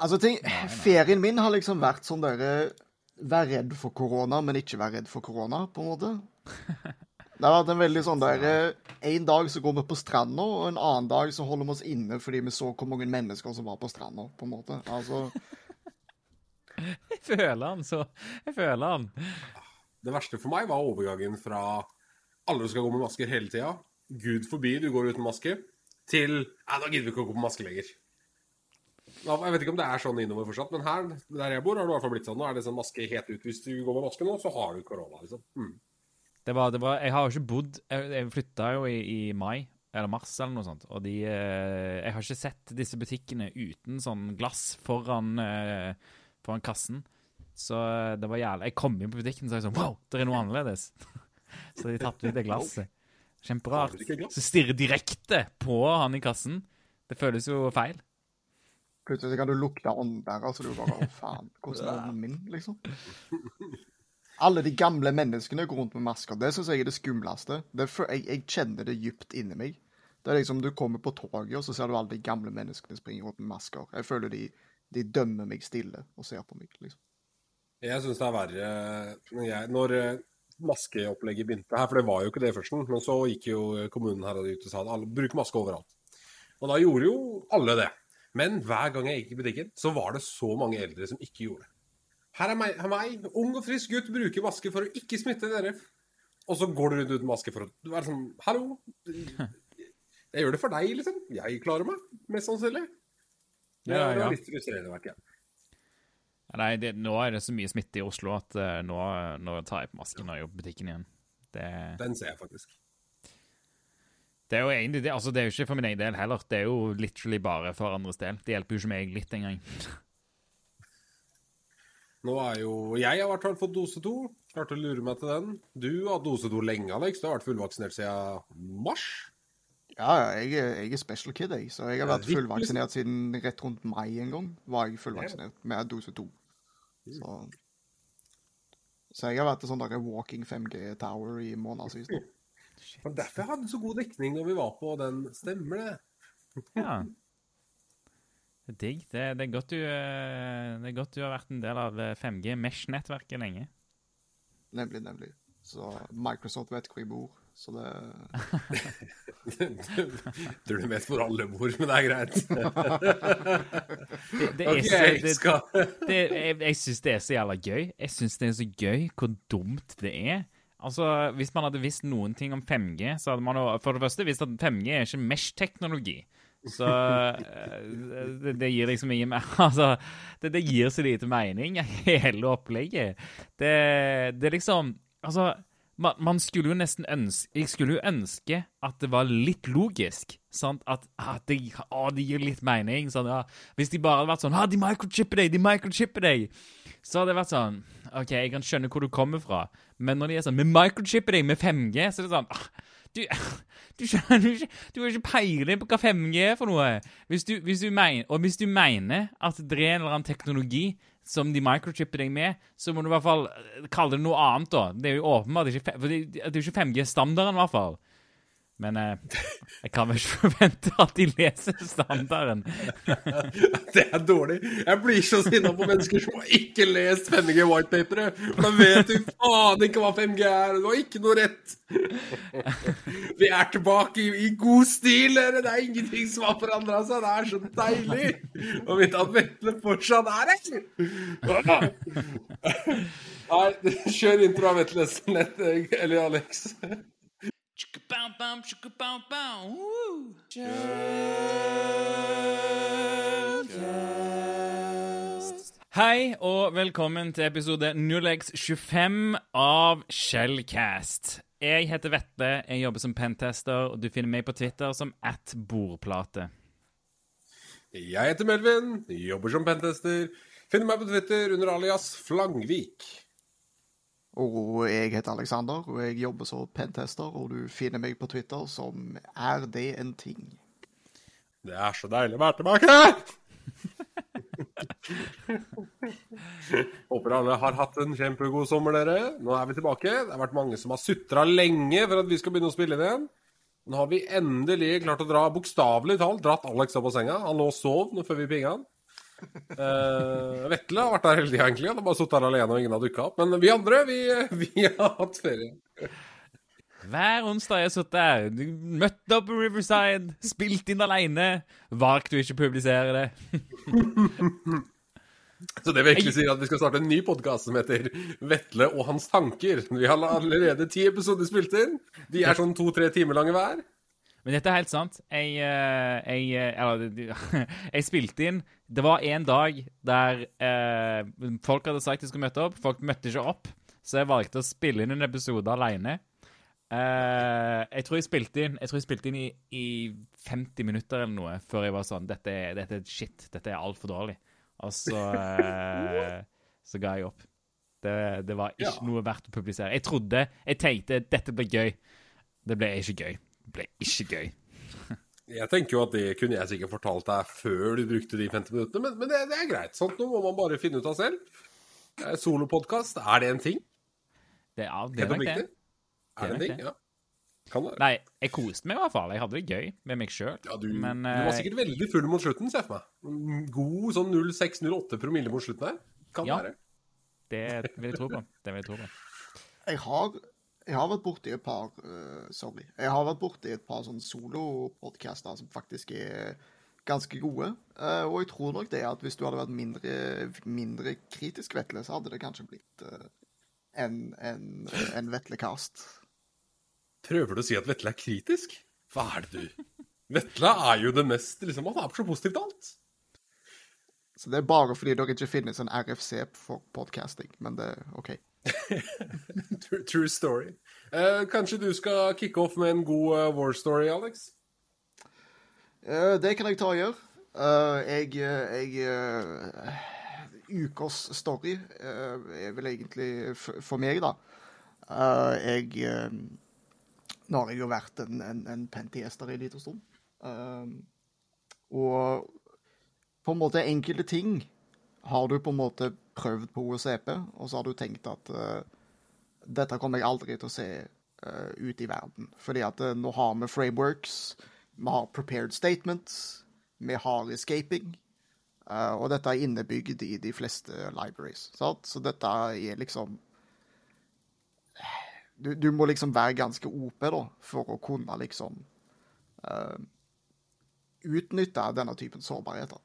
Altså, ting, ferien min har liksom vært sånn derre Vær redd for korona, men ikke vær redd for korona, på en måte. Det har vært en veldig sånn der En dag så går vi på stranda, og en annen dag så holder vi oss inne fordi vi så hvor mange mennesker som var på stranda, på en måte. Altså Jeg føler han så Jeg føler han. Det verste for meg var overgangen fra alle skal gå med masker hele tida, gud forbi du går uten maske, til Nei, da gidder vi ikke å gå på maske lenger. Jeg vet ikke om det er sånn innover fortsatt, men her der jeg bor, har det i hvert fall blitt sånn. Nå er det sånn maske helt ut. Hvis du går med maske nå, så har du korona, liksom. Mm. Det var, det var, jeg har jo ikke bodd Jeg, jeg flytta jo i, i mai, eller mars, eller noe sånt. Og de eh, Jeg har ikke sett disse butikkene uten sånn glass foran, eh, foran kassen. Så eh, det var jævlig Jeg kom inn på butikken og sa sånn Wow, det er noe annerledes. så de tatt ut det glasset. Kjemperart. Så stirrer direkte på han i kassen. Det føles jo feil. Plutselig kan du lukte åndbærer, så du bare Å, faen. Hvordan er ånden min, liksom? Alle de gamle menneskene går rundt med masker. Det syns jeg er det skumleste. Det er, for- jeg, jeg kjenner det dypt inni meg. Det er liksom Du kommer på toget, og så ser du alle de gamle menneskene springe rundt med masker. Jeg føler de, de dømmer meg stille og ser på meg, liksom. Jeg syns det er verre når, jeg, når eh, maskeopplegget begynte her, for det var jo ikke det først. Men så gikk jo kommunen her og ut og sa at alle bruker maske overalt. Og da gjorde jo alle det. Men hver gang jeg gikk i butikken, så var det så mange eldre som ikke gjorde det. Her er meg, her er meg ung og frisk gutt, bruker maske for å ikke smitte dere. Og så går du rundt uten maske for å være sånn Hallo. Jeg gjør det for deg, liksom. Jeg klarer meg, mest sannsynlig. Det Ja, er ja. litt frustrerende, merker jeg. Nei, det, nå er det så mye smitte i Oslo at uh, nå, nå tar jeg på masken og jobber i på butikken igjen. Det, Den ser jeg faktisk. Det er jo egentlig det, altså det er jo ikke for min egen del heller. Det er jo literally bare for andres del. Det hjelper jo ikke meg litt engang. Nå er jo Jeg har i hvert fall fått dose to. Klarte å lure meg til den. Du har hatt dose to lenge, Alex. Du har vært fullvaksinert siden mars. Ja, jeg, er- jeg er special kid, jeg. Så jeg har vært fullvaksinert siden rett rundt mai en gang. Var jeg fullvaksinert med dose to. Så, så jeg har vært en sånn der walking 5G tower i månedsvis nå. Det var derfor jeg hadde så god dekning når vi var på den. Stemmer det? Ja. Det er digg. Det, det, er godt du, eh, det er godt du har vært en del av eh, 5G Mesh-nettverket lenge. Nemlig, nemlig. Så Microsoft vet hvor jeg bor, så det Du vet hvor alle bor, men det er greit. Det, det er Ok, så, det, skal... det, jeg jeg syns det er så jævla gøy. Jeg syns det er så gøy hvor dumt det er. Altså, Hvis man hadde visst noen ting om 5G, så hadde man jo for det første visst at 5G er ikke Mesh-teknologi. Så eh, det, det gir liksom ingen Altså, det, det gir så lite mening, hele opplegget. Det, det liksom Altså, man, man skulle jo nesten ønske Jeg skulle jo ønske at det var litt logisk. Sant? At, at det, å, det gir litt mening. Sånn, ja. Hvis de bare hadde vært sånn Ha, de microchipper deg! De microchipper deg! Så hadde det vært sånn OK, jeg kan skjønne hvor du kommer fra, men når de er sånn Vi microchipper deg med 5G, så er det sånn ah, du, du skjønner ikke Du har ikke peiling på hva 5G er for noe. Hvis du, hvis du mener, og hvis du mener at det er en eller annen teknologi som de microchipper deg med, så må du i hvert fall eh, kalle det noe annet, da. Det er jo åpenbart ikke, for det, det er jo ikke 5G-standarden, i hvert fall. Men eh, jeg kan vel ikke forvente at de leser standarden. Det er dårlig. Jeg blir så sinna på mennesker som har ikke lest 5G whitepaperet. For da vet du faen ikke hva 5G er. Du har ikke noe rett. Vi er tilbake i, i god stil, dere. Det er ingenting som har forandra seg. Det er så deilig å vite at Vetle fortsatt er her. Nei, kjør intro av Vetle Snett, eller Alex. Hei og velkommen til episode 0x25 av Shellcast. Jeg heter Vetle, jeg jobber som pentester, og du finner meg på Twitter som at bordplate. Jeg heter Melvin, jobber som pentester. Finner meg på Twitter under alias Flangvik. Og jeg heter Alexander, og jeg jobber som pentester, og du finner meg på Twitter som Er det en ting? Det er så deilig å være tilbake! Håper alle har hatt en kjempegod sommer, dere. Nå er vi tilbake. Det har vært mange som har sutra lenge for at vi skal begynne å spille igjen. Nå har vi endelig klart å dra, bokstavelig talt, dratt Alex opp av senga. Han lå og sov nå før vi pinga han. Uh, Vetle har vært der hele tida, egentlig. Han har bare sittet her alene og ingen har dukka opp. Men vi andre, vi, vi har hatt ferie. Hver onsdag har jeg sittet her. Møtt opp på Riverside, spilt inn aleine. Valgte å ikke publisere det. Så det vil egentlig si at vi skal starte en ny podkast som heter Vetle og hans tanker. Vi har allerede ti episoder spilt inn. De er sånn to-tre timer lange hver. Men dette er helt sant. Jeg, eh, jeg, eh, eller, jeg spilte inn Det var en dag der eh, folk hadde sagt de skulle møte opp. Folk møtte ikke opp, så jeg valgte å spille inn en episode aleine. Eh, jeg tror jeg spilte inn Jeg tror jeg spilte inn i, i 50 minutter eller noe før jeg var sånn Dette, dette er shit. Dette er altfor dårlig. Og så eh, Så ga jeg opp. Det, det var ikke Ja. noe verdt å publisere. Jeg trodde Jeg tenkte dette ble gøy. Det ble ikke gøy. Ble ikke gøy. Jeg tenker jo at det kunne jeg sikkert fortalt deg før du brukte de 50 minuttene, men, men det, det er greit. Sånt nå må man bare finne ut av selv. Solopodkast, er det en ting? Det, ja, det er nok det. Er det en ting? Ja. Kan være. Nei, jeg koste meg i hvert fall. Jeg hadde det gøy med meg sjøl. Ja, du, Men du var eh, sikkert veldig full mot slutten, ser jeg for meg. God sånn 06-08 promille mot slutten her. Kan Ja. være. det vil jeg tro på. Det vil jeg tro på. Jeg har, jeg har vært borti et par uh, Sorry. Jeg har vært borti et par sånne solopodcaster som faktisk er ganske gode. Uh, og jeg tror nok det at hvis du hadde vært mindre, mindre kritisk Vetle, så hadde det kanskje blitt uh, en, en, en Vetle-cast. Prøver du å si at Vetle er kritisk? Hva er det du Vetle er jo det mest liksom, Han er så positivt til alt. Så det er bare fordi dere ikke finnes en RFC for podcasting, men det er OK. True, true story. Eh, kanskje du skal kicke off med en god uh, war story, Alex? Eh, det kan jeg ta og gjøre. Uh, jeg jeg uh, Ukas story uh, er vel egentlig for meg, da. Eh, jeg eh, Nå har jeg jo vært en, en, en pentester i en liten stund. Eh, og på en måte enkelte ting har du på en måte prøvd på OECP, og så har du tenkt at eh, dette kommer jeg aldri til å se uh, ut i verden. Fordi at uh, nå har vi frameworks, vi har prepared statements, vi har escaping, Uh, og dette er innebygd i de fleste libraries. Sant? Så dette er liksom du, du må liksom være ganske OP da, for å kunne liksom uh, utnytte denne typen sårbarheter.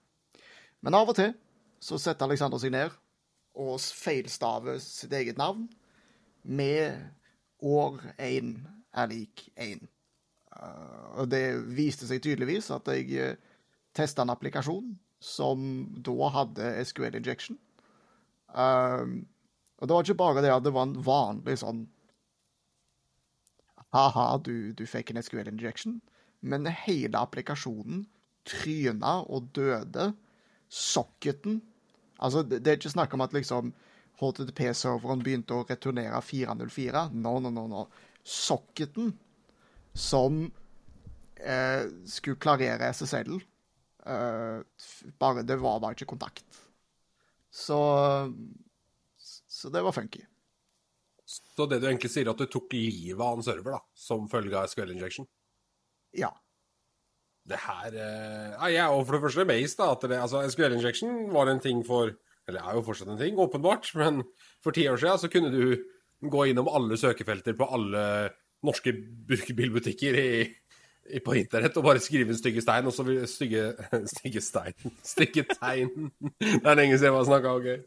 Men av og til så setter Alexander seg ned og feilstaver sitt eget navn med år 1 er lik 1. Uh, og det viste seg tydeligvis at jeg uh, testa en applikasjon som da hadde SQL injection. Um, og det var ikke bare det at det var en vanlig sånn Ha-ha, du, du fikk en SQL injection. Men hele applikasjonen tryna og døde. Socketen Altså, det, er ikke snakk om at liksom HTTP-serveren begynte å returnere 404. No, no, no, no. Socketen som eh, skulle klarere SSL eh, bare, Det var bare ikke kontakt. Så Så det var funky. Så det du egentlig sier, er at du tok livet av en server da, som følge av SQL injection? Ja. Det her eh, Jeg er jo for det første amazed, da. At det, altså, SQL injection var en ting for Eller er jo fortsatt en ting, åpenbart. Men for ti år siden så kunne du gå innom alle søkefelter på alle norske brukerbilbutikker i, i, på internett og bare skrive en stygge stein, og så vil stygge Stygge stein Stygge tegn. Det er lenge siden jeg har snakka om gøy.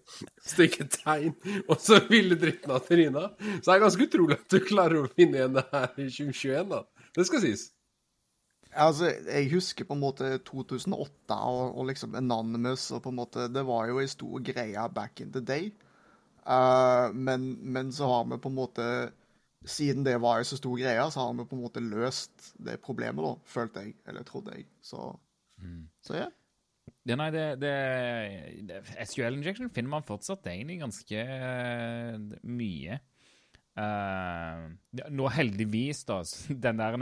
Stygge tegn, og så ville dritten av tryna. Så det er ganske utrolig at du klarer å finne igjen det her i 2021, da. Det skal sies. Altså, jeg husker på en måte 2008 og, og liksom Anonymous og på en måte Det var jo en stor greie back in the day. Uh, men, men så har vi på en måte Siden det var en så stor greie, så har vi på en måte løst det problemet, da, følte jeg. Eller trodde jeg. Så, så ja. Ja, nei, det, det, det SQL injection finner man fortsatt egentlig ganske uh, mye. Uh, nå heldigvis, da, den der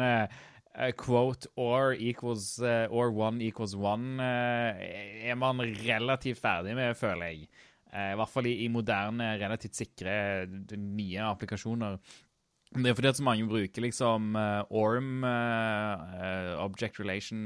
eh, quote or equals uh, or one equals one uh, er man relativt ferdig med, føler jeg. I hvert fall i, i moderne, relativt sikre, nye applikasjoner. Det er fordi at så mange bruker liksom ORM, Object Relation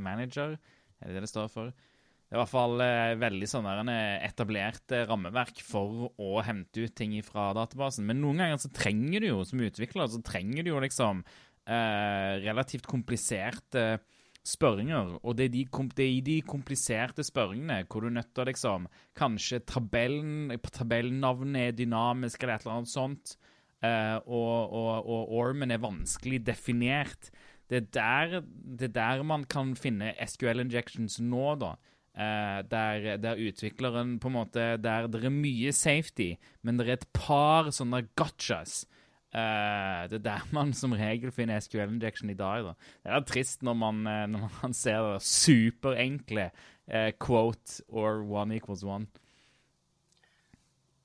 Manager, er det det det står for? Det er i hvert fall veldig sånn etablert rammeverk for å hente ut ting fra databasen. Men noen ganger så trenger du jo, som utvikler, så trenger du jo liksom relativt kompliserte spørringer. Og det er, de, det er i de kompliserte spørringene hvor du nøtter liksom Kanskje tabellen, tabellnavnet er dynamisk eller et eller annet sånt. eh, og, og, og ormen er vanskelig definert. Det er, der, det er der man kan finne SQL injections nå, da. Uh, der, der utvikleren på en måte Der det er mye safety, men det er et par sånne gotchas. Eh, det er der man som regel finner SQL injection i dag. da. Det er trist når man, eh, når man ser det superenkle uh, quote or one equals one.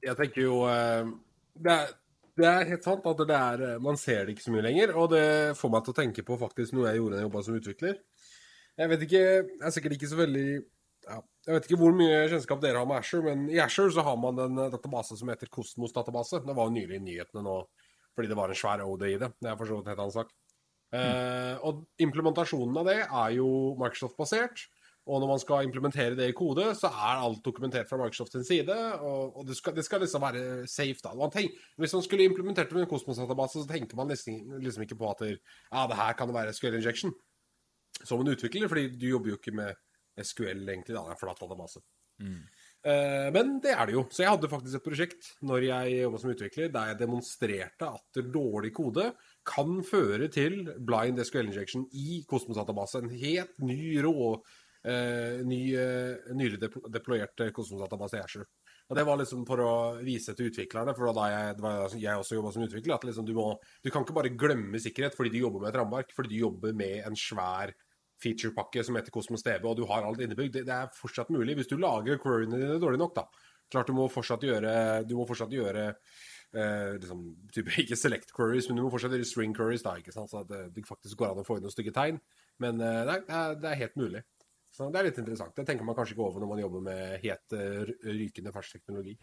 Jeg tenker jo uh, det er, det er helt sant at det er, man ser det ikke så mye lenger. Og det får meg til å tenke på faktisk noe jeg gjorde da jeg jobba som utvikler. Jeg vet ikke, jeg er sikkert ikke så veldig ja, Jeg vet ikke hvor mye kjennskap dere har med Asher, men i Asher så har man en database som heter Kosmos-database. Det var jo nylig i nyhetene nå fordi det var en svær OD i det. Det er for så vidt en annen sak. Eh, og implementasjonen av det er jo Microsoft-basert. Og når man skal implementere det i kode, så er alt dokumentert fra Microsoft sin side. Og, og det, skal, det skal liksom være safe, da. Man tenk, hvis man skulle implementert det med en Kosmos-database, så tenkte man liksom, liksom ikke på at det, ja, det her kan være SQL injection. Som en utvikler, fordi du jobber jo ikke med SQL egentlig, da. Det er en flat database. Eh, men det er det jo. Så jeg hadde faktisk et prosjekt når jeg jobba som utvikler, der jeg demonstrerte at dårlig kode kan føre til blind SQL injection i Kosmos-database. En helt ny, rå, Uh, ny, uh, nylig deplo- deployert kosmosdatabase i Azure. Og Det var liksom for å vise til utviklerne, for da jeg, var jeg også jobba som utvikler, at liksom du, må, du kan ikke bare glemme sikkerhet fordi du jobber med et rammeverk, fordi du jobber med en svær featurepakke som heter Cosmos TV, og du har alt innebygd. Det, det er fortsatt mulig hvis du lager queryene dine dårlig nok, da. Klart du må fortsatt gjøre Du må fortsatt gjøre eh, liksom, type, Ikke select queries, men du må fortsatt gjøre string queries, da, ikke sant? så at det, det faktisk går an å få inn noen stygge tegn. Men eh, det er, det er helt mulig. Så det er litt interessant. Det tenker man kanskje ikke over når man jobber med het, eh, rykende fersk teknologi.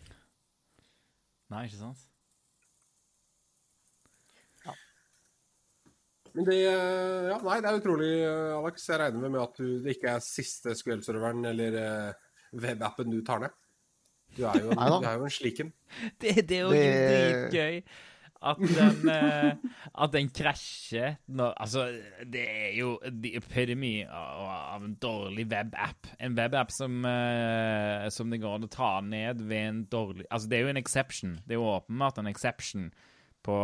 Nei, ikke sant? Men det eh, Ja, nei, det er utrolig, eh, Alex. Jeg regner med at du, det ikke er siste SQL-serveren eller eh, webappen du tar ned. Du er jo en, du er jo en sliken. Det, det er jo Det- dritgøy. At den, at den krasjer når Altså, det er jo the epidemy av, en dårlig webapp. En webapp som, som det går an å ta ned ved en dårlig Altså, det er jo en exception. Det er jo åpenbart en exception på,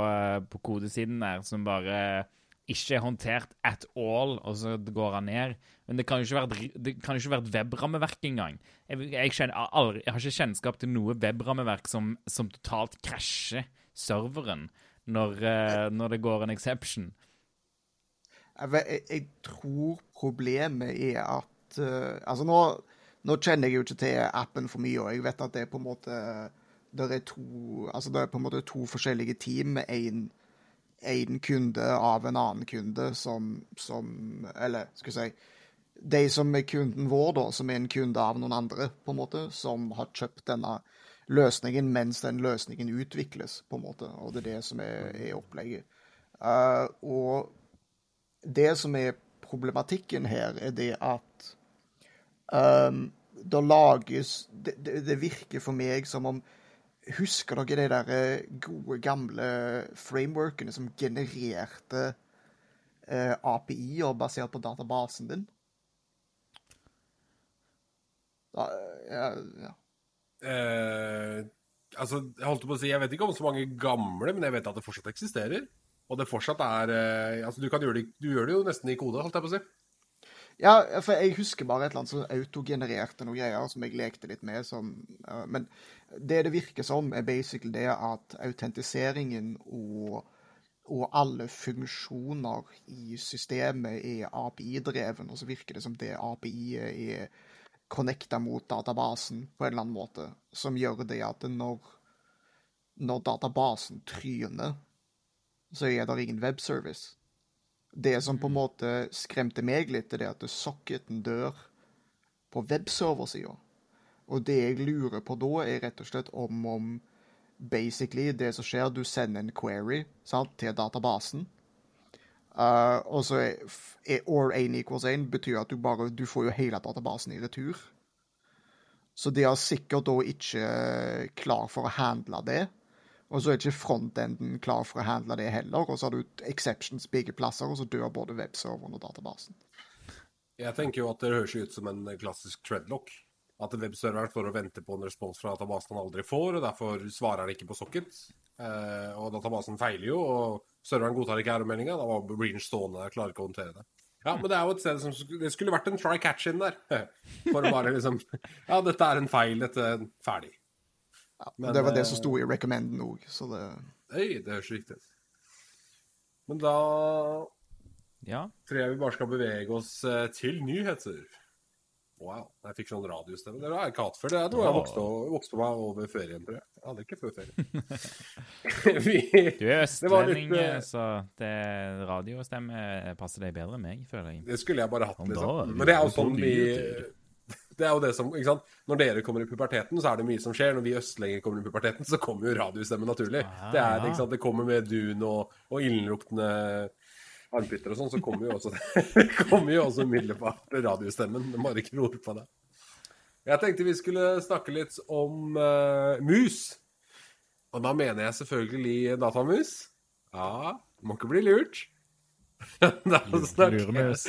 på kodesiden der som bare ikke er håndtert at all, og så går han ned. Men det kan jo ikke være, være et webrammeverk engang. Jeg, jeg, kjenner, aldri, jeg har ikke kjennskap til noe webrammeverk som, som totalt krasjer serveren når, eh, når det går en exception. Jeg, jeg, tror problemet er at uh, Altså, nå, nå kjenner jeg jo ikke til appen for mye, og jeg vet at det er på en måte det er altså er på en måte to forskjellige team med én en kunde av en annen kunde som, som Eller skal jeg si De som er kunden vår, da, som er en kunde av noen andre, på en måte, som har kjøpt denne løsningen mens den løsningen utvikles, på en måte. Og det er det som er, er opplegget. Uh, og det som er problematikken her, er det at um, det lages det, det, det virker for meg som om Husker dere de der eh, gode, gamle frameworkene som genererte eh, API-er basert på databasen din? Da, ja, ja. Eh, altså, jeg holdt på å si, jeg vet ikke om så mange gamle, men jeg vet at det fortsatt eksisterer. Og det fortsatt er eh, Altså, du kan gjøre det, du gjør det jo nesten i kode, holdt jeg på å si. Ja, for jeg husker bare et eller annet som autogenererte noen greier som jeg lekte litt med. Som, men det det virker som, er basically det at autentiseringen og, og alle funksjoner i systemet er API-dreven, og så virker det som det API-et er connecta mot databasen på en eller annen måte, som gjør det at når, når databasen tryner, så er det ingen webservice. Det som på en måte skremte meg litt, er det at socketen dør på webserversida. Og det jeg lurer på da, er rett og slett om om basically det som skjer, du sender en query sant, til databasen. Uh, og så er, or 1 equals 1 betyr at du bare du får jo hele databasen i retur. Så de er sikkert da ikke klar for å handle det. Og så er ikke frontenden klar for å handle det heller. Og så har du exceptions begge plasser, og så dør både webserveren og databasen. Jeg tenker jo at det høres ut som en klassisk treadlock. At en webserver står og venter på en respons fra databasen han aldri får, og derfor svarer han ikke på socket. Eh, og databasen feiler jo, og serveren godtar ikke errormeldinga. Da var Breach stående der, klarer ikke å håndtere det. Ja, men det er jo et sted som Det skulle vært en try catch in der. For å bare liksom Ja, dette er en feil, dette er ferdig. Ja, Men, det var det eh, som sto i recommenden òg, så det Øy, det høres riktig ut. Men da Ja. tror jeg vi bare skal bevege oss eh, til nyheter. Wow, jeg fikk sånn radiostemme. Det har jeg ikke hatt før. Det er noe jeg vokste, vokste meg over ferien, tror jeg. Jeg hadde ikke før ferien. vi, Du er østlending, litt, eh, så det radiostemme passer deg bedre enn meg, føler jeg. det skulle jeg bare hatt, liksom. Men det er jo sånn vi. Det er jo det som, ikke sant? Når dere kommer i puberteten, så er det mye som skjer. Når vi østlendinger kommer i puberteten, så kommer jo radiostemmen naturlig. Ah, det, er, ikke sant? det kommer med dun og, og ildenluktende armputter og sånn, så kommer jo også, kommer jo også umiddelbart radiostemmen. Det bare ikke på det. Jeg tenkte vi skulle snakke litt om uh, mus. Og da mener jeg selvfølgelig datamus. Ja, må ikke bli lurt. Luremus.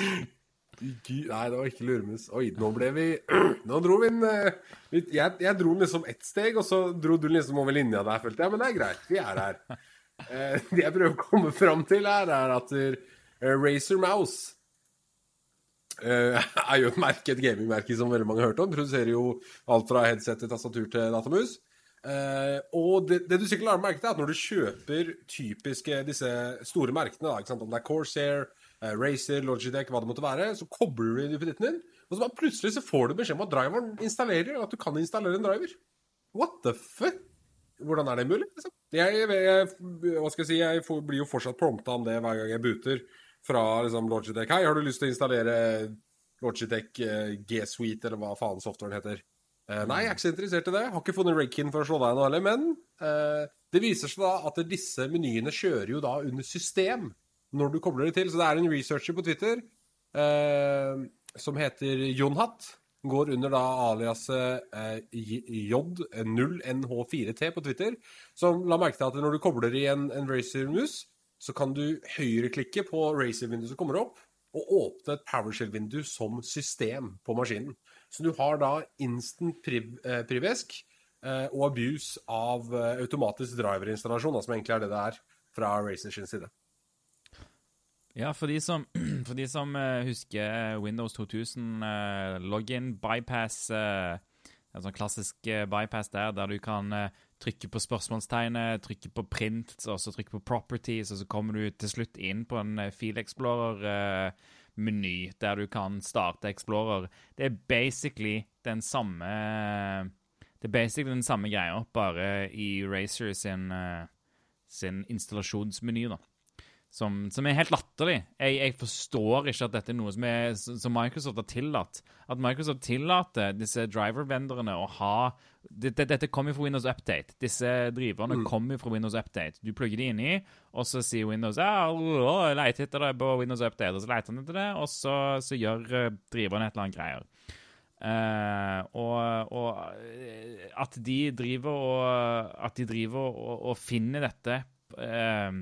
Nei, det var ikke luremus. Oi, nå ble vi Nå dro vi en eh, jeg, jeg dro den liksom ett steg, og så dro du liksom over linja der, følte jeg. Men det er greit. Vi er her. Eh, det jeg prøver å komme fram til her, er at uh, Racer Mouse eh, er jo et merke, et gamingmerke som veldig mange har hørt om. Produserer jo alt fra headset til tastatur til datamus. Eh, og det, det du sikkert har merket, er at når du kjøper typiske disse store merkene, da, om det er Corsair, eh, Racer, Logitech, hva det måtte være, så kobler du duppeditten din, og så plutselig så får du beskjed om at driveren installerer, og at du kan installere en driver. What the fuck? Hvordan er det mulig? Liksom? Jeg, jeg, hva skal jeg si, jeg får, blir jo fortsatt prompta om det hver gang jeg booter fra liksom, Logitech. Hei, har du lyst til å installere Logitech eh, G-Suite, eller hva faen softwaren heter? Uh, nei, jeg er ikke så interessert i det. Har ikke funnet Rakin for å slå deg nå heller. Men uh, det viser seg da at disse menyene kjører jo da under system når du kobler det til. Så det er en researcher på Twitter uh, som heter Jonhat. Går under da aliaset eh, J0NH4T på Twitter. Som la merke til at når du kobler i en, en Racer-mus, så kan du høyreklikke på Racer-vinduet som kommer opp, og åpne et PowerShell-vindu som system på maskinen. Så du har da instant priv, eh, privesk eh, og abuse av eh, automatisk driverinstallasjon, som egentlig er det det er fra Racers side. Ja, for de som, for de som eh, husker Windows 2000 eh, login bypass eh, En sånn klassisk eh, bypass der, der du kan eh, trykke på spørsmålstegnet, trykke på print, og så trykke på properties, og så kommer du til slutt inn på en eh, File Explorer-meny der du kan starte Explorer. Det er basically den samme Det er basically den samme greia, bare i Razer sin, eh, sin installasjonsmeny, da som, som er helt latterlig. Jeg, jeg forstår ikke at dette er noe som, er, som Microsoft har tillatt. At Microsoft tillater disse driver-vendorene å ha Dette, dette kommer fra Windows Update. Disse driverne kommer fra Windows Update. Du plugger de inni, og så sier Windows ja, leter etter det på Windows Update, og så leter han etter det, og så, så gjør driverne et eller annet greier. Uh, og, og eh, at de driver og At de driver og, og finner dette eh,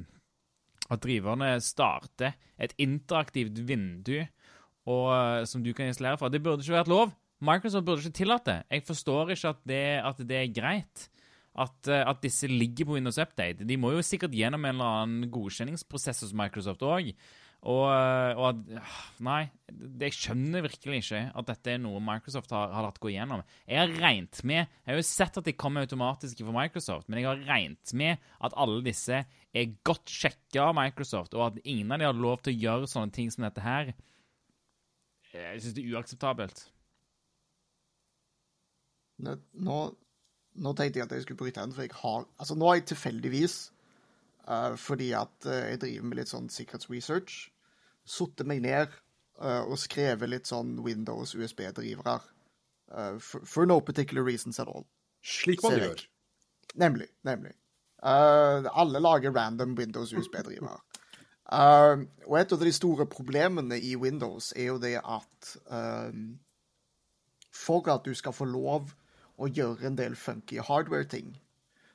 at driverne starter et interaktivt vindu og, eh, som du kan installere fra. Det burde ikke vært lov. Microsoft burde ikke tillatt det. Jeg forstår ikke at det, at det er greit. At, eh, at disse ligger på Windows Update. De må jo sikkert gjennom en eller annen godkjenningsprosess hos Microsoft òg. Og, eh, og Nei, jeg skjønner virkelig ikke at dette er noe Microsoft har, har latt gå igjennom. Jeg har regnet med Jeg har jo sett at de kommer automatisk fra Microsoft, men jeg har regnet med at alle disse er godt sjekka av Microsoft, og at ingen av de har lov til å gjøre sånne ting som dette her. Jeg syns det er uakseptabelt. Nå, nå, nå tenkte jeg at jeg skulle bryte inn, for jeg har Altså, nå har jeg tilfeldigvis, fordi at eh, jeg driver med litt sånn sikkerhetsresearch, Satte meg ned eh, og skrevet litt sånn Windows USB-drivere. eh, for, for no particular reasons at all. Slik man gjør. Nemlig. Nemlig. Eh, alle lager random Windows USB-drivere. Uh, og et av de store problemene i Windows er jo det at uh, for at du skal få lov å gjøre en del funky hardware-ting,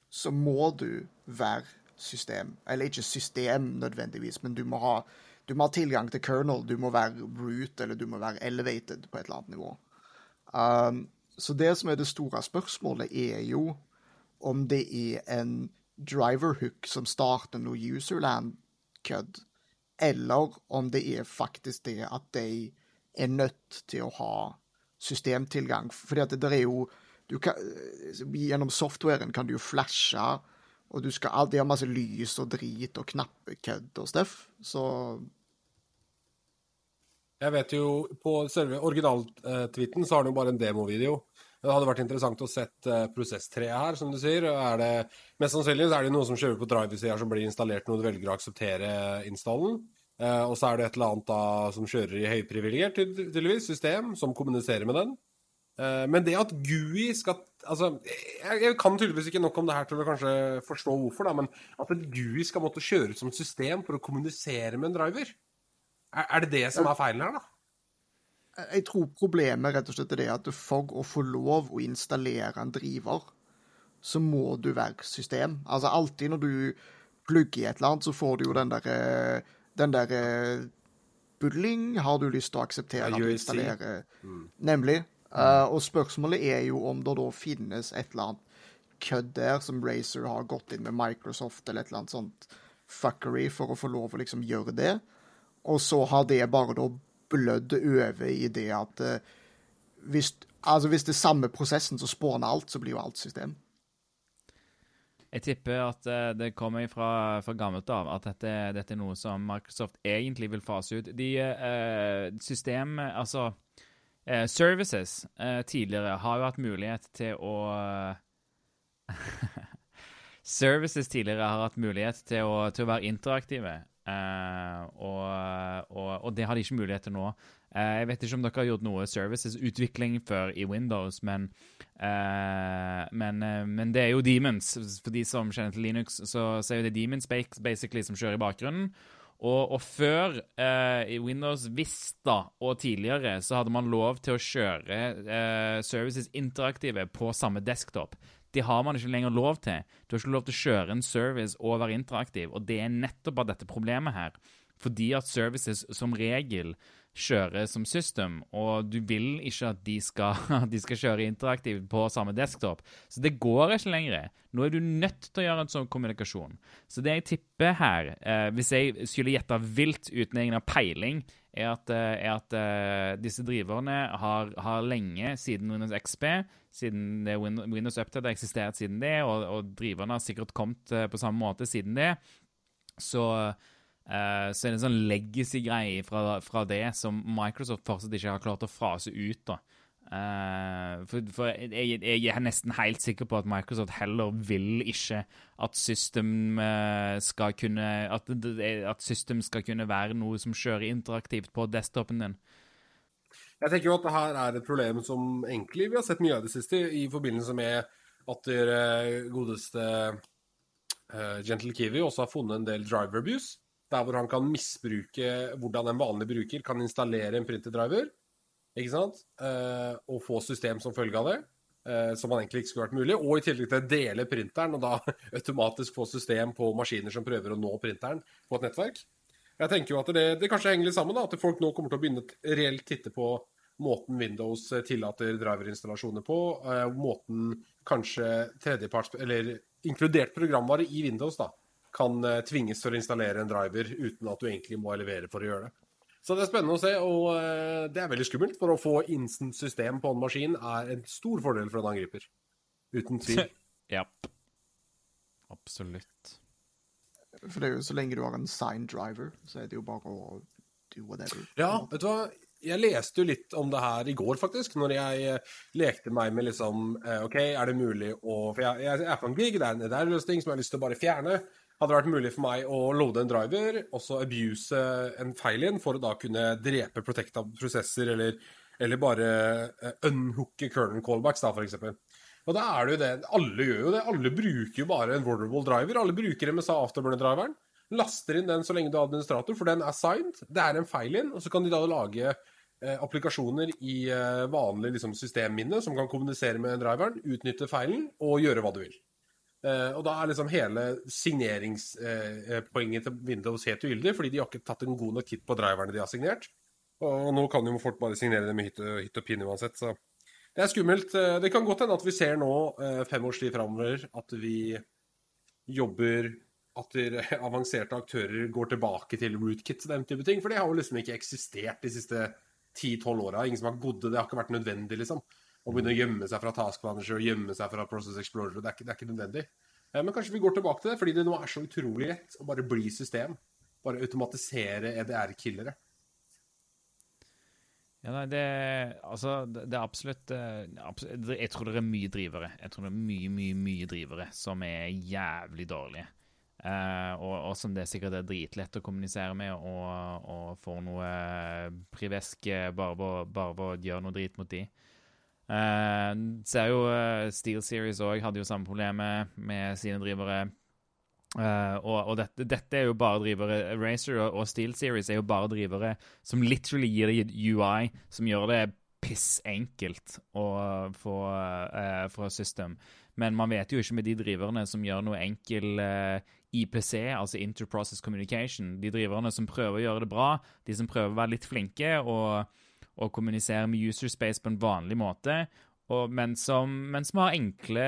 så må du være system. Eller ikke system nødvendigvis, men du må ha, du må ha tilgang til kernel. Du må være root, eller du må være elevated på et eller annet nivå. Um, så det som er det store spørsmålet, er jo om det er en driver hook som starter noe userland-kødd, eller om det er faktisk det at de er nødt til å ha systemtilgang. Fordi at det er jo kan, Gjennom softwaren kan du jo flashe, og du skal alltid ha masse lys og drit og knappekødd og stuff, så Jeg vet jo På selve originaltweeten så har den jo bare en demovideo. Det hadde vært interessant å sett uh, prosesstreet her, som du sier. Er det, mest sannsynlig er det noe som kjører på driver-sida som blir installert når du velger å akseptere installen. Uh, og så er det et eller annet da som kjører i høyprivilegert, tydeligvis, system som kommuniserer med den. Uh, men det at GUI skal Altså, jeg, jeg, kan tydeligvis ikke nok om det her til å kanskje forstå hvorfor, da, men at en GUI skal måtte kjøre ut som et system for å kommunisere med en driver, er, er det det som er feilen her, da? Jeg tror problemet rett og slett er det at for å få lov å installere en driver, så må du være system. Altså alltid når du plugger i et eller annet, så får du jo den derre den der bulling. Har du lyst til å akseptere ja, at du installerer mm. Nemlig. Uh, og spørsmålet er jo om det da finnes et eller annet kødd der som Racer har gått inn med Microsoft eller et eller annet sånt fuckery for å få lov å liksom gjøre det. Og så har det bare da blødd over i det at uh, hvis, altså hvis det er samme prosessen som spåner alt, så blir jo alt system. Jeg tipper at uh, det kommer fra, fra gammelt av at dette, dette, er noe som Microsoft egentlig vil fase ut. De uh, system Altså, uh, services tidligere har jo hatt mulighet til å Services tidligere har hatt mulighet til å, til å være interaktive. eh, og, og, og, det har de ikke mulighet til nå. Uh, jeg vet ikke om dere har gjort noe services-utvikling før i Windows, men, uh, men, men, det er jo Demons. For de som kjenner til Linux, så, så er det Demons basically som kjører i bakgrunnen. Og, og før eh, Windows Vista og tidligere så hadde man lov til å kjøre services interaktive på samme desktop. Det har man ikke lenger lov til. Du har ikke lov til å kjøre en service og være interaktiv, og det er nettopp av dette problemet her. Fordi at services som regel kjører som system, og du vil ikke at de skal, de skal kjøre interaktivt på samme desktop. Så det går ikke lenger. Nå er du nødt til å gjøre en sånn kommunikasjon. Så det jeg tipper her, eh, hvis jeg skulle gjette vilt uten egen peiling, er at, eh, er at uh, disse driverne har, har, lenge, siden Windows XP, siden det Windows Update har eksistert siden det, og, og driverne har sikkert kommet uh, på samme måte siden det, så, uh, så er det en sånn legacy-greie fra, fra, det som Microsoft fortsatt ikke har klart å frase ut. da. Uh, for, for jeg, jeg, er nesten helt sikker på at Microsoft heller vil ikke at system uh, skal kunne at, at, system skal kunne være noe som kjører interaktivt på desktopen din. Jeg tenker jo at det her er et problem som egentlig vi har sett mye av det siste, i forbindelse med at godeste uh, Gentle Kiwi også har funnet en del driver abuse. Der hvor han kan misbruke hvordan en vanlig bruker kan installere en printerdriver, ikke sant? Eh, og få system som følge av det. Eh, som man egentlig ikke skulle vært mulig. Og i tillegg til å dele printeren, og da automatisk få system på maskiner som prøver å nå printeren på et nettverk. Jeg tenker jo at det, det kanskje henger litt sammen, da, at folk nå kommer til å begynne å reelt titte på måten Windows tillater driverinstallasjoner på. Eh, måten kanskje tredjeparts, eller inkludert programvare i Windows, da, kan eh, tvinges til å installere en driver uten at du egentlig må levere for å gjøre det. Så det er spennende å se, og eh, det er veldig skummelt. For å få instant system på en maskin er en stor fordel for en angriper. Uten tvil. ja. Absolutt. For det er jo så lenge du har en signed driver, så er det jo bare å do whatever. Ja, vet du hva. Jeg leste jo litt om det her i går, faktisk. Når jeg eh, lekte meg med liksom OK, er det mulig å For jeg, jeg er på en gig, det er en, det er en løsning som jeg har lyst til å bare fjerne hadde det vært mulig for meg å loade en driver, og så abuse en feil inn, for å da kunne drepe protecta prosesser, eller, eller bare uh, unhooke kernel callbacks, da, f.eks. Og da er det jo det. Alle gjør jo det. Alle bruker jo bare en vulnerable driver. Alle bruker MSA Afterburner-driveren. Laster inn den så lenge du er administrator, for den er signed. Det er en feil inn, og så kan de da lage eh, applikasjoner i eh, vanlig liksom, systemminne som kan kommunisere med driveren, utnytte feilen og gjøre hva du vil. Eh, og da er liksom hele signeringspoenget til Windows helt ugyldig, fordi de har ikke tatt en god nok titt på driverne de har signert. Og nå kan jo folk bare signere dem med hytt og, hytt og pine uansett, så det er skummelt. Uh, det kan godt hende at vi ser nå, eh, fem års tid framover, at vi jobber At avanserte aktører går tilbake til rootkit og den type ting. For det har jo liksom ikke eksistert de siste 10-12 åra. Ingen som har godd det. Det har ikke vært nødvendig, liksom. Å begynne å gjemme seg fra Task Manager og gjemme seg fra Process Explorer. Det er ikke, det er ikke nødvendig. Eh, men kanskje vi går tilbake til det, fordi det nå er så utrolig lett å bare bli system. Bare automatisere EDR-killere. Ja, nei, det, altså, det, er absolutt, eh, Jeg tror det er mye drivere. Jeg tror det er mye, mye mye drivere som er jævlig dårlige. Eh, og, og, som det sikkert er dritlett å kommunisere med og, og få noe eh, privesk bare ved å gjøre noe drit mot de. Eh, ser jo uh, Steel Series òg hadde jo samme problemet med sine drivere. Uh, og, og dette, dette, er jo bare drivere Racer og, og, Steel Series er jo bare drivere som literally gir deg UI som gjør det pissenkelt å få uh, fra system. Men man vet jo ikke med de driverne som gjør noe enkel uh, IPC, altså Interprocess Communication. De driverne som prøver å gjøre det bra, de som prøver å være litt flinke og, og kommunisere med user space på en vanlig måte, og, men, som, men, som, har enkle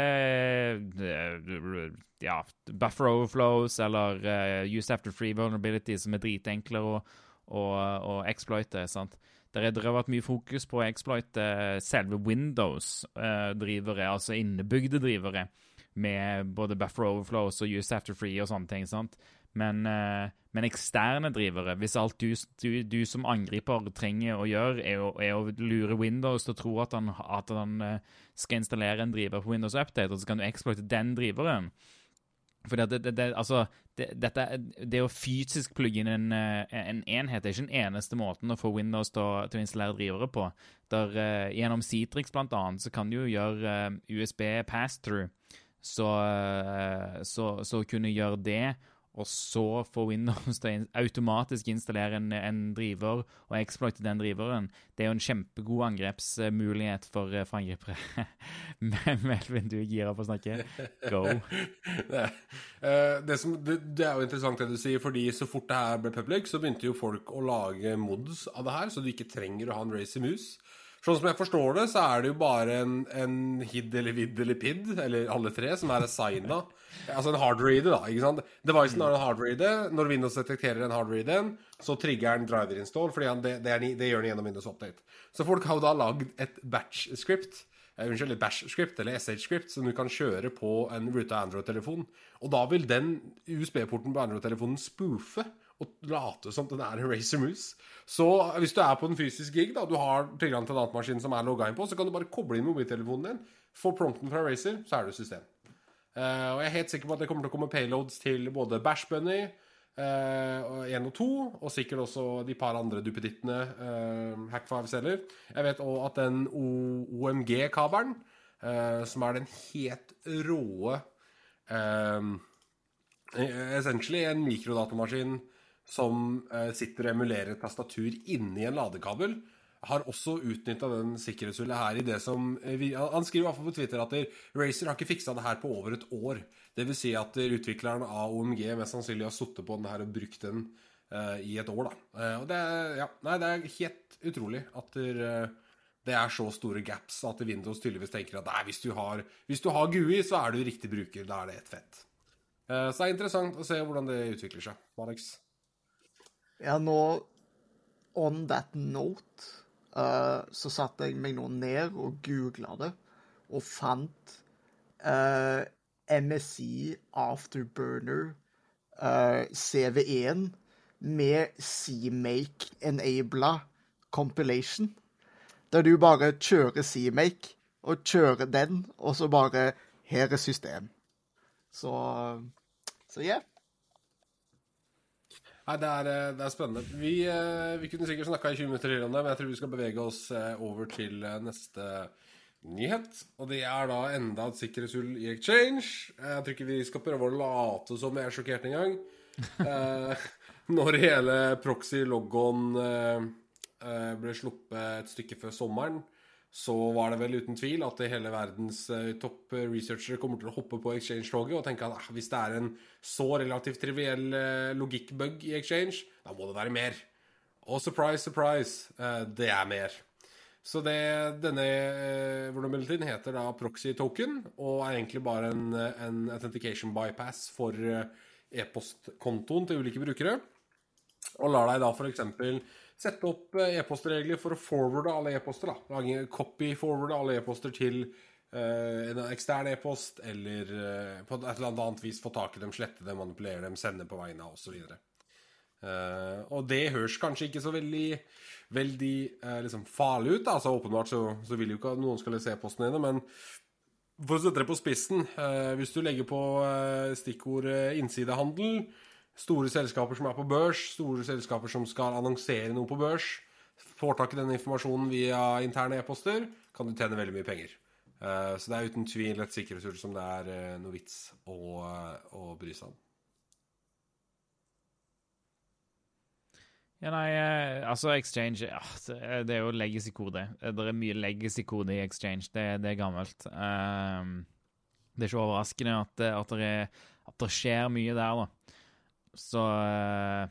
ja, buffer overflows eller uh, use after free vulnerability som er dritenkle å, exploite. sant? Der har vært mye fokus på å exploite selve Windows-drivere, uh, altså innebygde drivere, med både buffer overflows og use after free og sånne ting. sant? Men, uh, men eksterne drivere, hvis alt du, du, du, som angriper trenger å gjøre, er å, er å lure Windows til å tro at han, at han uh, skal installere en driver på Windows Update, og så kan du exploite den driveren for det, det, det, altså, dette, det å fysisk plugge inn en, eh, en, enhet er ikke den eneste måten å få Windows til å, til å installere drivere på. Der, uh, gjennom Citrix blant annet, så kan du jo gjøre uh, USB pass-through. Så, uh, så, så kunne gjøre det og så får Windows til å automatisk installere en, en, driver og exploite den driveren. Det er jo en kjempegod angrepsmulighet for, eh, for angripere. Melvin, du er gira på å snakke. Go. uh, det, som, det, det, er jo interessant det du sier, fordi så fort det her ble public, så begynte jo folk å lage mods av det her, så du ikke trenger å ha en racy mus. Sånn som jeg forstår det, så er det jo bare en, en hid eller vid eller pid, eller alle tre, som er assigna. Altså en hardreader, da. ikke sant? Devicen har en hardreader. Når Windows detekterer en hardreader, så trigger den driver install, for det, det, det, gjør den gjennom Windows Update. Så folk har jo da lagd et batch-script. Uh, unnskyld, et bash-script eller SH-script som du kan kjøre på en ruta Android-telefon. Og da vil den USB-porten på Android-telefonen spoofe og late som den er en Racer Moose. Så hvis du er på en fysisk gig, da, du har tilgang til en datamaskin som er logga inn på, så kan du bare koble inn mobiltelefonen din, få prompten fra Racer, så er du system. Uh, og jeg er helt sikker på at det kommer til å komme payloads til både Bash Bunny uh, 1 og 2, og sikkert også de par andre duppedittene uh, Hack5 selger. Jeg vet òg at den OMG-kabelen, uh, som er den helt råe Essentially en mikrodatamaskin som eh, sitter og emulerer et tastatur inni en ladekabel, har også utnytta den sikkerhetshullet her i det som eh, vi, Han skriver i hvert fall på Twitter at Racer har ikke fiksa det her på over et år. Vil si at utvikleren av OMG mest sannsynlig har sittet på den her og brukt den uh, i et år. Uh, det, ja, nei, det er helt utrolig at der, uh, det er så store gaps at Windows tydeligvis tenker at nei, hvis du har, hvis du har GUI, så er du riktig bruker. Da er det ett fett. så det er interessant å se hvordan det utvikler seg. Alex? Ja, nå On that note uh, så satte jeg meg nå ned og googla det, og fant uh, MSI Afterburner uh, CV1 med CMake-enabla compilation. Der du bare kjører CMake, og kjører den, og så bare Her er system. Så Så yeah. Nei, det er, eh, det er spennende. Vi, eh, vi, kunne sikkert snakka i 20 minutter til om det, men jeg tror vi skal bevege oss eh, over til neste nyhet. Og det er da enda et sikkerhetshull i Exchange. Jeg tror ikke vi skal prøve å late som vi er sjokkert engang. når hele proxy logon eh, ble sluppet et stykke før sommeren, så var det vel uten tvil at hele verdens eh, topp researchere kommer til å hoppe på exchange-toget og tenke at ah, hvis det er en så relativt triviell eh, logikkbug i exchange, da må det være mer. Og surprise, surprise, eh, det er mer. Så det, denne eh, vulnerabilityen heter da proxy token, og er egentlig bare en, en authentication bypass for eh, e-postkontoen til ulike brukere. Og lar deg da f.eks. sette opp eh, e-postregler for å forwarde alle e-poster. da. Copy-forwarde alle e-poster til eh, en ekstern e-post, eller eh, på et eller annet vis få tak i dem, slette dem, manipulere dem, sende på vegne av osv. Uh, og det høres kanskje ikke så veldig, veldig uh, liksom farlig ut. Altså Åpenbart så, så vil jo ikke noen skal lese e-postene dine, men for å sette det på spissen Hvis du legger på stikkordet innsidehandel, store selskaper som er på børs, store selskaper som skal annonsere noe på børs, får tak i denne informasjonen via interne e-poster, kan du tjene veldig mye penger. så det er uten tvil et sikkerhetshull som det er noe vits å, å bry seg om. Ja, nei, eh, altså Exchange ja, Det er jo legacy-kode. Det er mye legacy-kode i Exchange. Det, det er gammelt. Det er ikke overraskende at, at, det, at, det, skjer mye der, da. Så uh,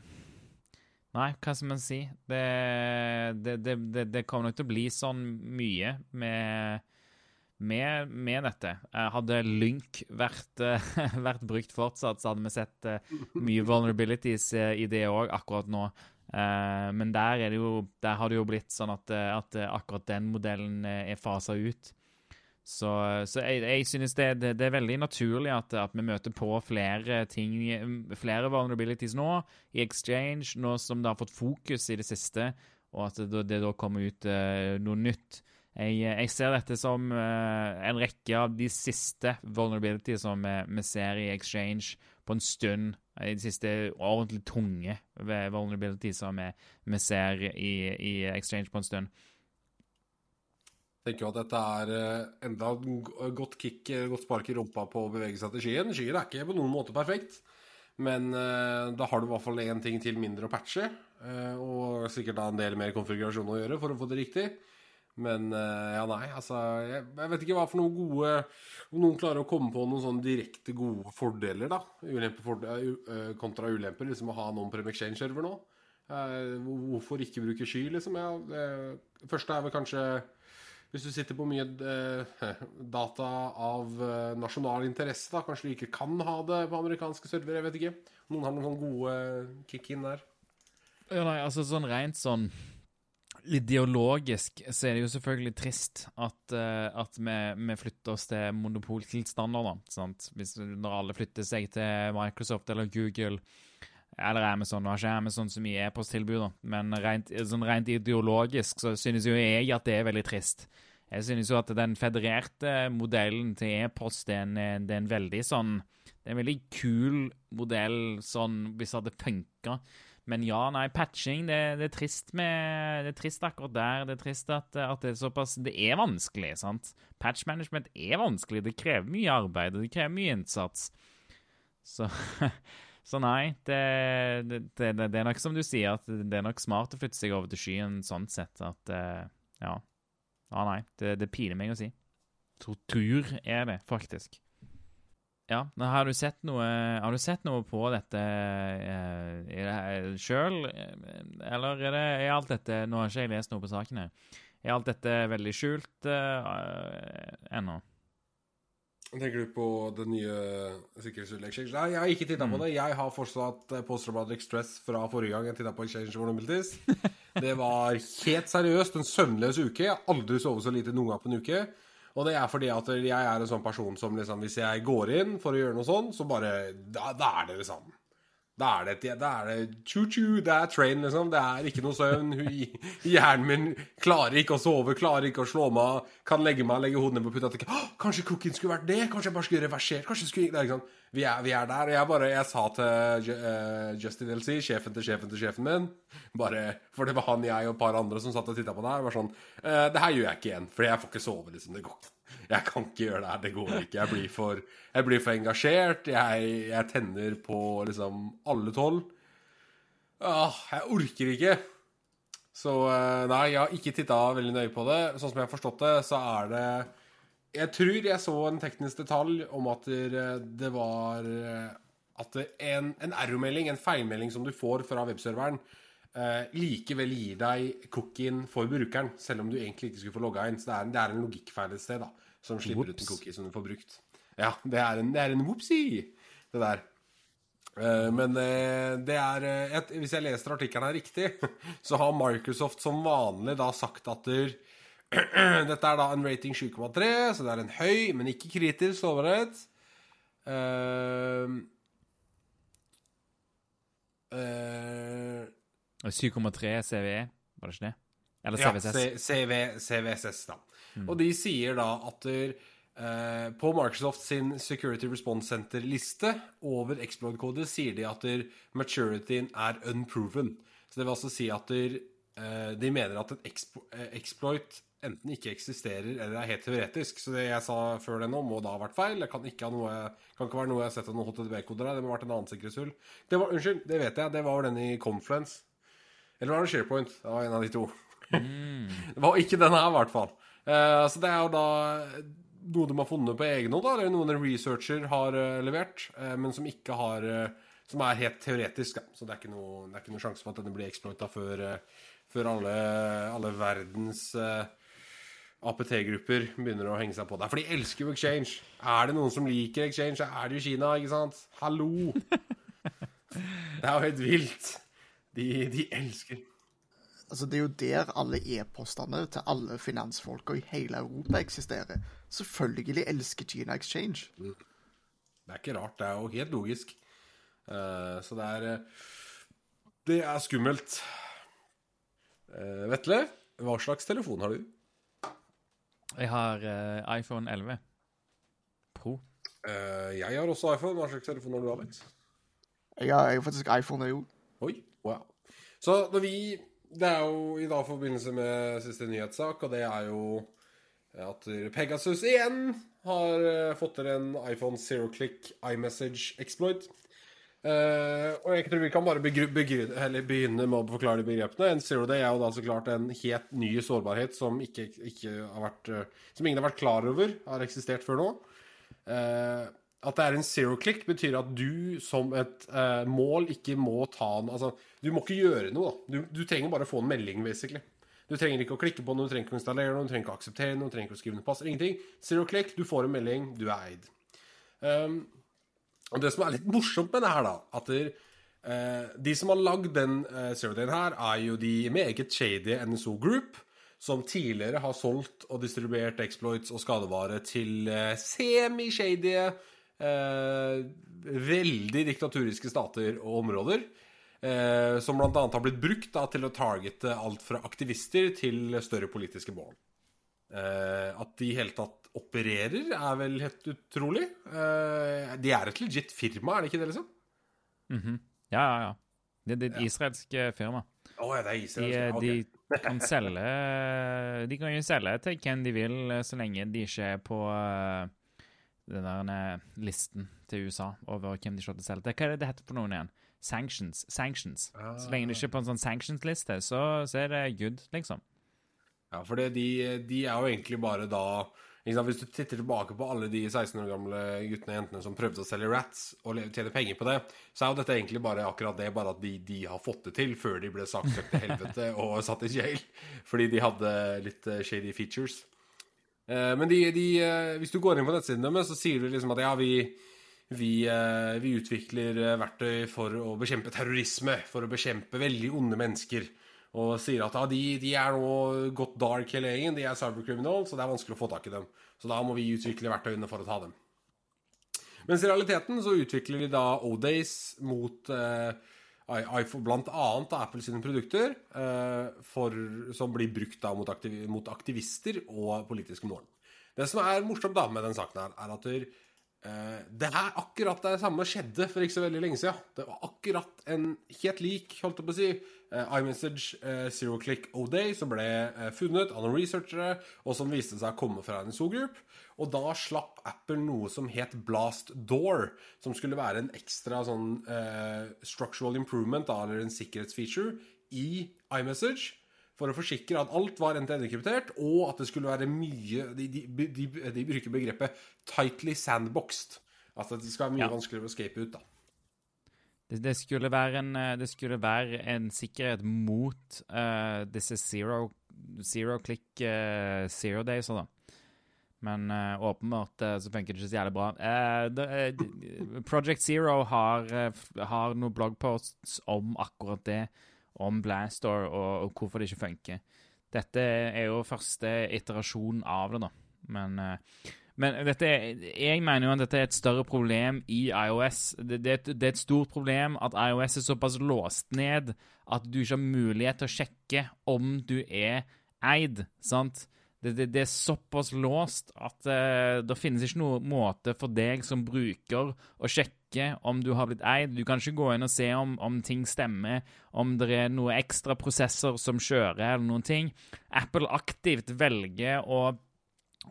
Nei, hva skal man si? Det, det, det, kommer nok til å bli sånn mye med med, med, dette. Hadde Lynk vært, vært, brukt fortsatt, så hadde vi sett mye vulnerabilities i det òg akkurat nå. Men der, jo, der, har det jo blitt sånn at, eh, at akkurat den modellen eh, er fasa ut. Så, så jeg, jeg, synes det, det, det, er veldig naturlig at, at, vi møter på flere ting, flere vulnerabilities nå, i Exchange, nå som det har fått fokus i det siste, og at det, det da kommer ut uh, noe nytt. Jeg, jeg, ser dette som uh, en rekke av de siste vulnerabilities som vi, vi ser i Exchange på en stund de siste ordentlig tunge vulnerabilities som vi, vi ser i, i, Exchange på en stund. Tenker jo at dette er enda enda godt kick, eh, godt spark i rumpa på å bevege seg til skyen. Skyen er ikke på noen måte perfekt, men uh, da har du i hvert fall én ting til mindre å patche, og sikkert da en del mer konfigurasjon å gjøre for å få det riktig. Men ja, nei, altså jeg, vet ikke hva for noen gode Om noen klarer å komme på noen sånn direkte gode fordeler, da. Ulempe for, kontra ulemper, liksom å ha noen prem exchange-server nå. Hvorfor ikke bruke sky, liksom? Ja, det første er vel kanskje hvis du sitter på mye uh, data av nasjonal interesse, da kanskje du ikke kan ha det på amerikanske servere, jeg vet ikke. Noen har noen gode kick-in der. Ja, nei, altså sånn rent sånn Ideologisk så er det jo selvfølgelig trist at, at vi, vi, flytter oss til monopoltilstander, da. Sant? Hvis, når alle flytter seg til Microsoft eller Google eller Amazon. Nå har ikke Amazon så mye e-posttilbud, men rent, sånn rent, ideologisk så synes jo jeg at det er veldig trist. Jeg synes jo at den federerte modellen til e-post er, er, en veldig sånn Det er en veldig kul modell sånn hvis det funka. Men ja, nei, patching det, det, er trist med, det er trist akkurat der. Det er trist at, at, det er såpass Det er vanskelig, sant? Patch management er vanskelig. Det krever mye arbeid, og det krever mye innsats. Så, så nei, det, det, det, er nok som du sier, at det er nok smart å flytte seg over til skyen sånn sett at eh, Ja. Ja, nei. Det, det piler meg å si. Tortur er det, faktisk. Ja, har du sett noe, har du sett noe på dette eh, sjøl, eller er, det, er alt dette Nå har ikke jeg lest noe på sakene. Er alt dette veldig skjult eh, ennå? Tenker du på det nye sikkerhetshullet Nei, jeg har ikke titta på mm. det. Jeg har fortsatt Post-Robotic stress fra forrige gang jeg titta på Exchange Vulnerabilities. det var helt seriøst en søvnløs uke. Jeg har aldri sovet så lite noen gang på en uke. Og det er fordi at jeg er en sånn person som liksom Hvis jeg går inn for å gjøre noe sånn, så bare Da, da er det liksom da er det, da er det det er train, liksom. Det er ikke noe søvn. Hjernen min klarer ikke å sove, klarer ikke å slå meg. Kan legge meg, legge hodet ned på puta og kanskje cooking skulle vært det? Kanskje jeg bare skulle reversert? Kanskje skulle det er liksom, vi, er, vi er der. Og jeg bare, jeg sa til uh, Justin LC, sjefen til sjefen til sjefen min bare, For det var han, jeg og et par andre som satt og titta på det her. Var sånn uh, Det her gjør jeg ikke igjen, for jeg får ikke sove, liksom. Det går ikke. Jeg kan ikke gjøre det her, det går ikke. Jeg blir for, jeg blir for engasjert. Jeg, jeg, tenner på liksom alle tolv. Åh, jeg orker ikke. Så eh, nei, jeg har ikke titta veldig nøye på det. Sånn som jeg har forstått det, så er det Jeg tror jeg så en teknisk detalj om at det det var eh, At en, en error-melding, en feilmelding som du får fra webserveren, eh, likevel gir deg cookien for brukeren, selv om du egentlig ikke skulle få logga inn. Så det er, en- det er en logikkfeil et sted da, som slipper ut en cookie som du får brukt. Ja, det er en, det er en whoopsie, det der. Eh, Men eh, det er eh, et, Hvis jeg leser artikkelen her riktig, så har Microsoft som vanlig da sagt at der, dette er da en rating 7,3, så det er en høy, men ikke kritisk sårbarhet. Uh, uh, 7,3 CVE, var det ikke det? Eller CVSS? Ja, CV, CVSS, da. Og de sier da at der, eh, på Microsoft sin Security Response Center-liste over exploit-kode sier de at der maturityen er unproven. Så det vil altså si at der, eh, de mener at en expo eh, exploit enten ikke eksisterer eller er helt teoretisk. Så det jeg sa før det nå, må da ha vært feil. Det kan ikke, ha noe, kan ikke være noe jeg har sett av noen HTTP-koder her. Det må ha vært en annen sikkerhetshull. Det var, unnskyld, det vet jeg. Det var den i Confluence. Eller var det SharePoint? Det var en av de to. Det var ikke den her, i hvert fall. Uh, så det er jo da noe de har funnet på egen hånd, eller noen en researcher har uh, levert, uh, men som ikke har Som er helt teoretisk, da. Så det er ikke noe, er ikke noe sjanse for at denne blir exploita før, før alle, alle verdens APT-grupper begynner å henge seg på deg. For de elsker jo Exchange. Er det noen som liker Exchange, så er det jo Kina, ikke sant? Hallo! Det er jo helt vilt. De, de elsker Altså, det er jo der alle e-postene til alle finansfolka i hele Europa eksisterer. Selvfølgelig elsker Gina Exchange. Det er ikke rart. Det er jo helt logisk. Uh, så det er eh, Det er skummelt. Uh, Vetle, hva slags telefon har du? Jeg har uh, iPhone 11 Pro. Eh, jeg har også iPhone. Hva slags telefon har du, Alex? Jeg har, jeg har faktisk iPhone, jeg òg. Oi, wow. Så når vi Det er jo i dag forbindelse med siste nyhetssak, og det er jo at Pegasus igjen har eh, fått til en iPhone Zero Click iMessage exploit. Uh, og jeg tror vi kan bare begynne med å forklare de begrepene. En zero day er jo da så klart en helt ny sårbarhet som, ikke, ikke vært, eh, som ingen har vært klar over har eksistert før nå. Eh, at det er en zero click, betyr at du som et uh, mål ikke må ta en Altså, du må ikke gjøre noe, da. Du, du trenger bare å få en melding, basically. Du trenger ikke å klikke på noe, du trenger ikke å installere noe, du trenger ikke å akseptere noe, du trenger ikke å skrive noe pass, ingenting. Zero click, du får en melding, du er eid. Um, og det som er litt morsomt med det her, da, at der, uh, de som har lagd den uh, zero-dayen her, er jo de meget shady NSO Group, som tidligere har solgt og distribuert exploits og skadevare til eh, semi-shady, eh, veldig diktaturiske stater og områder. Eh, som annet har blitt brukt da, til å targete alt fra aktivister til større politiske mål. Eh, at de i hele tatt opererer, er vel helt utrolig. Eh, de er et legit firma, er det ikke det, liksom? Ja, ja, ja. Det, det er et israelsk eh, firma. Oh, ja, det er De, Israel. eh, de kan selge De kan jo selge til hvem de vil, eh, så lenge de ikke er på eh, den der listen til USA over hvem de slår til selv. Det. Hva er det det heter for noen igjen? Sanctions. Sanctions. Så lenge du ikke er på en sånn sanctions-liste, så, så er det good, liksom. Ja, for det, de, de er jo egentlig bare da sant, Hvis du titter tilbake på alle de 16 år gamle guttene og jentene som prøvde å selge rats og tjene penger på det, så er jo dette egentlig bare akkurat det, bare at de, de har fått det til før de ble saksøkt til helvete og satt i jail. Fordi de hadde litt eh, shady features. Eh, men de, de, eh, hvis du går inn på nettsiden deres, så sier du liksom at ja, vi, vi, eh, vi utvikler verktøy for å bekjempe terrorisme, for å bekjempe veldig onde mennesker. Og sier at ja, de, de er nå gått dark hele gjengen, de er cybercriminals, så det er vanskelig å få tak i dem. Så da må vi utvikle verktøyene for å ta dem. Mens i realiteten så utvikler de da O-Days mot eh, blant annet Apple sine produkter, eh, for, som blir brukt da mot, aktiv, mot aktivister og politiske mål. Det som er morsomt da med den saken her, er at der, eh, det er akkurat det samme skjedde for ikke så veldig lenge siden. Det var akkurat en helt lik, holdt jeg på å si, eh, iMessage eh, Zero Click O-Day som ble eh, funnet av noen researchere, og som viste seg å komme fra en NSO Group. Og da slapp Apple noe som het Blast Door, som skulle være en ekstra sånn uh, structural improvement, da, eller en sikkerhetsfeature, i iMessage for å forsikre at alt var NTN-kryptert, og at det skulle være mye De, de, de, de bruker begrepet 'tightly sandboxed'. Altså at det skal være mye Ja. vanskeligere å escape ut, da. Det, det, skulle en, eh, det skulle være en sikkerhet mot uh, disse zero, zero click uh, zero days, da. Men uh, åpenbart så funker det ikke så jævlig bra. Eh, Project Zero har, har noen bloggposts om akkurat det, om Blastore og, og hvorfor det ikke funker. Dette er jo første iterasjon av det, da. Men men dette, jeg mener jo at dette er et større problem i iOS. Det, det, et- det er et stort problem at iOS er såpass låst ned at du ikke har mulighet til å sjekke om du er eid. sant? Det, det er såpass låst at uh, det finnes ikke noen måte for deg som bruker å sjekke om du har blitt eid. Du kan ikke gå inn og se om, om ting stemmer, om det er noen ekstra prosesser som kjører, eller noen ting. Apple aktivt velger å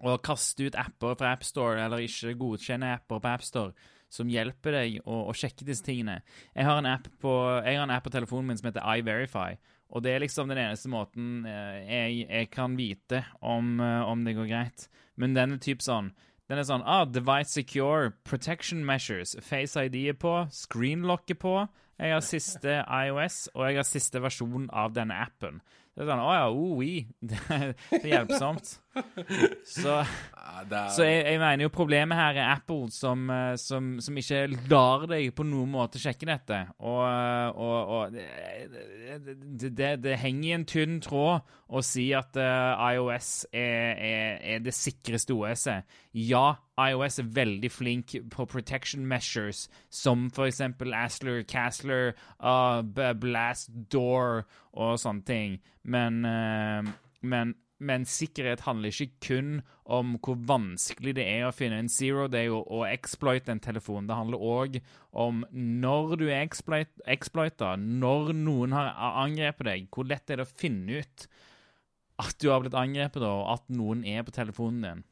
å kaste ut apper fra AppStore, eller ikke godkjenne apper på AppStore, som hjelper deg å, å sjekke disse tingene. Jeg har, en app på, jeg har en app på telefonen min som heter iVerify, og det er liksom den eneste måten eh, jeg, jeg kan vite om, eh, om det går greit. Men den er typ sånn den er sånn ah, Device Secure, Protection Measures, Face ID er på, screenlocket på. Jeg har siste iOS, og jeg har siste versjon av denne appen. Det er sånn Å ja, oh, oui. Det er det er hjelpsomt. Så så jeg, jeg mener jo problemet her er Apple som, eh, som, som ikke lar deg på noen måte sjekke dette. Og, og, og det, det, det, henger i en tynn tråd å si at eh, iOS er, er, er det sikreste OS-et. Ja, iOS er veldig flink på protection measures, som for eksempel Asler, Castler, uh, Blast Door og sånne ting. Men, uh, men men sikkerhet handler ikke kun om hvor vanskelig det er å finne en zero day og, og exploite en telefon. Det handler òg om når du er exploit, exploita, når noen har angrepet deg, hvor lett er det å finne ut at du har blitt angrepet, og at noen er på telefonen din.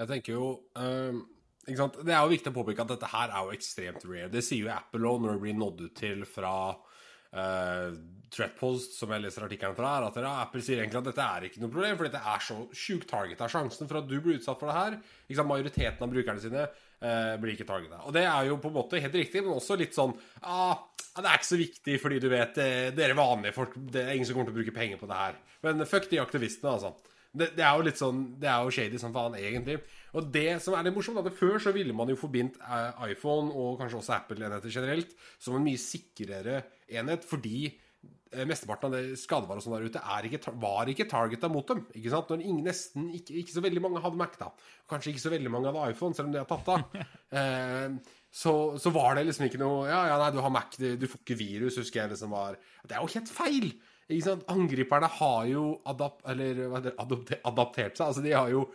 Jeg tenker jo um? Det er jo viktig å påpeke at dette her er jo ekstremt rare. Det sier jo Apple òg når det blir nådd ut til fra uh, Threatpost, som jeg leser artikkelen fra, er at ja, Apple sier egentlig at dette er ikke noe problem, for dette er så sjukt targeta. Sjansen for at du blir utsatt for det her sant? Majoriteten av brukerne sine uh, blir ikke targeta. Og det er jo på en måte helt riktig, men også litt sånn ah, Det er ikke så viktig, fordi du vet eh, Dere vanlige folk Det er ingen som kommer til å bruke penger på det her. Men fuck de aktivistene, altså. Det, det er jo litt sånn Det er jo shady som faen, egentlig. Og det som er litt morsomt, er at før så ville man jo forbindt eh, iPhone og kanskje også Apple-enheter generelt som en mye sikrere enhet, fordi eh, mesteparten av det skadevarer og sånn der ute er ikke, var ikke targeta mot dem. ikke sant? Når ingen, nesten ikke, ikke så veldig mange hadde Mac, da. Kanskje ikke så veldig mange hadde iPhone, selv om det er tatt av. eh, så, så var det liksom ikke noe Ja, ja, nei, du har Mac, du, du får ikke virus, husker jeg liksom var Det er jo helt feil! Angriperne har jo adap eller, det, adopte, adaptert seg. Altså, de har jo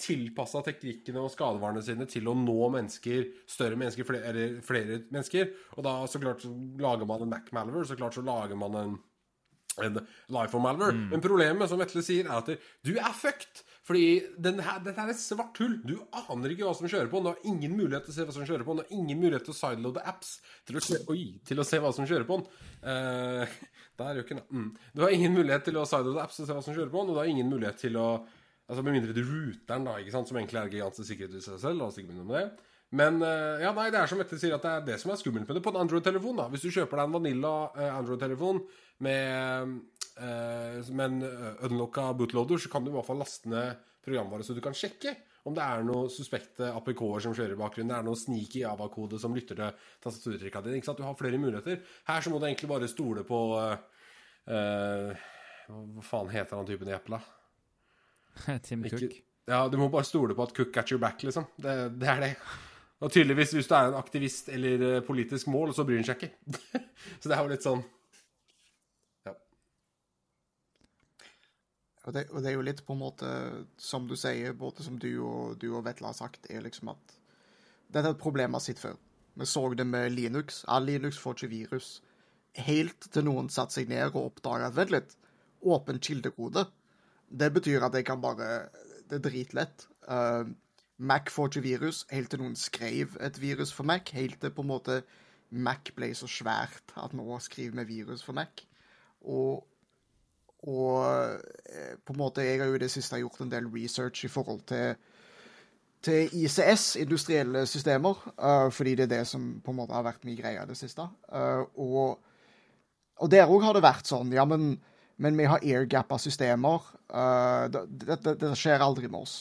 tilpassa teknikkene og skadevarene sine til å nå mennesker, større mennesker, flere, eller flere mennesker. Og da så klart så lager man en Mac Malver, så klart så lager man en en life malware. Men problemet, som Vetle sier, er at du er fucked. Fordi den her, dette er et svart hull. Du aner ikke hva som kjører på. Du har ingen mulighet til å se hva som kjører på. Du har ingen mulighet til å sideloade apps til å se, oi, til å se hva som kjører på den. Eh, der røk den. ja. Mm. Du har ingen mulighet til å sideloade apps og se hva som kjører på den, og du har ingen mulighet til å Altså Med mindre du router den, da, ikke sant? som egentlig er gigantisk sikkerhet i seg selv. La oss ikke begynne med det. Men eh, ja, nei, det er som Mette sier, at det er det som er skummelt med det på en Android-telefon. da Hvis du kjøper deg en Vanilla eh, Android-telefon med, eh, med en unlocka bootloader, så kan du i hvert fall laste ned programvare så du kan sjekke om det er noen suspekte APK-er som kjører i bakgrunnen. Det er noen sneaky Java-kode som lytter til tastaturtrykka dine. Ikke? Du har flere muligheter. Her så må du egentlig bare stole på uh, Hva faen heter han typen i Apple, da? Tim Ikke- Cook. Ja, du må bare stole på at Cook got your back, liksom. Det, det er det. Og tydeligvis, hvis du er en aktivist eller eh, politisk mål, så bryr han seg ikke. så det er jo litt sånn Og det, og det er jo litt på en måte, som du sier, både som du og, du og Vetle har sagt, er liksom at dette er et problem vi har sett før. Vi så det med Linux. All Linux får ikke virus. Helt til noen satte seg ned og oppdaga at vent litt, åpen kildekode. Det betyr at jeg kan bare Det er dritlett. Uh, Mac får ikke virus, helt til noen skrev et virus for Mac. Helt til på en måte Mac ble så svært at nå skriver vi virus for Mac. Og og eh, på en måte, jeg har jo i det siste gjort en del research i forhold til, til ICS, industrielle systemer, uh, fordi det er det som på en måte har vært min greie i det siste. Uh, og, og der òg har det vært sånn, ja, men, men vi har airgappa systemer. Uh, det, det, det, skjer aldri med oss.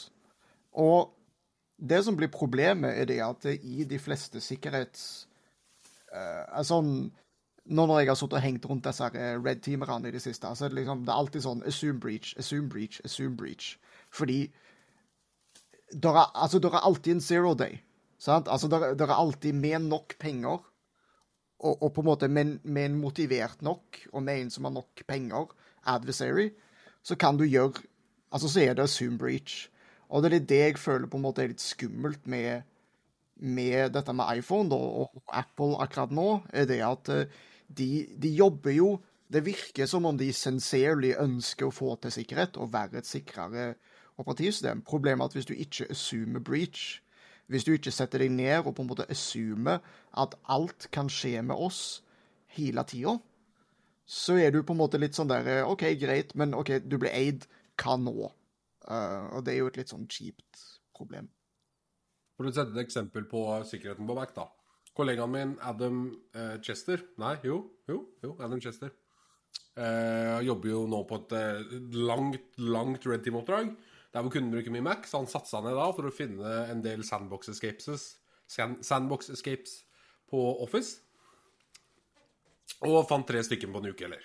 Og det som blir problemet, er det at i de fleste sikkerhets... Altså, nå når jeg har sittet og hengt rundt disse red-teamerne i det siste, så er det liksom, det er alltid sånn assume breach, assume breach, assume breach. Fordi det er, altså, er alltid en zero day. Sant? Altså, det er alltid med nok penger, og, og på en måte med, med, en motivert nok, og med en som har nok penger, adversary, så kan du gjøre Altså, så er det assume breach. Og det er det jeg føler på en måte er litt skummelt med, med dette med iPhone da, og Apple akkurat nå, er det at uh, de, de, jobber jo Det virker som om de sincerely ønsker å få til sikkerhet og være et sikrere operativsystem. Problemet er at hvis du ikke assumer breach, hvis du ikke setter deg ned og på en måte assumer at alt kan skje med oss hele tida, så er du på en måte litt sånn der OK, greit, men OK, du blir eid. Hva nå? Uh, og det er jo et litt sånn kjipt problem. For å sette et eksempel på sikkerheten på Mac, da. Kollegaen min Adam uh, Chester Nei, jo, jo, jo Adam Chester. Uh, jobber jo nå på et uh, langt, langt Red Team-oppdrag. Der hvor kunden bruker mye Mac, så han satsa ned da for å finne en del sandbox escapes, sandbox escapes på Office. Og fant tre stykker på en uke, eller.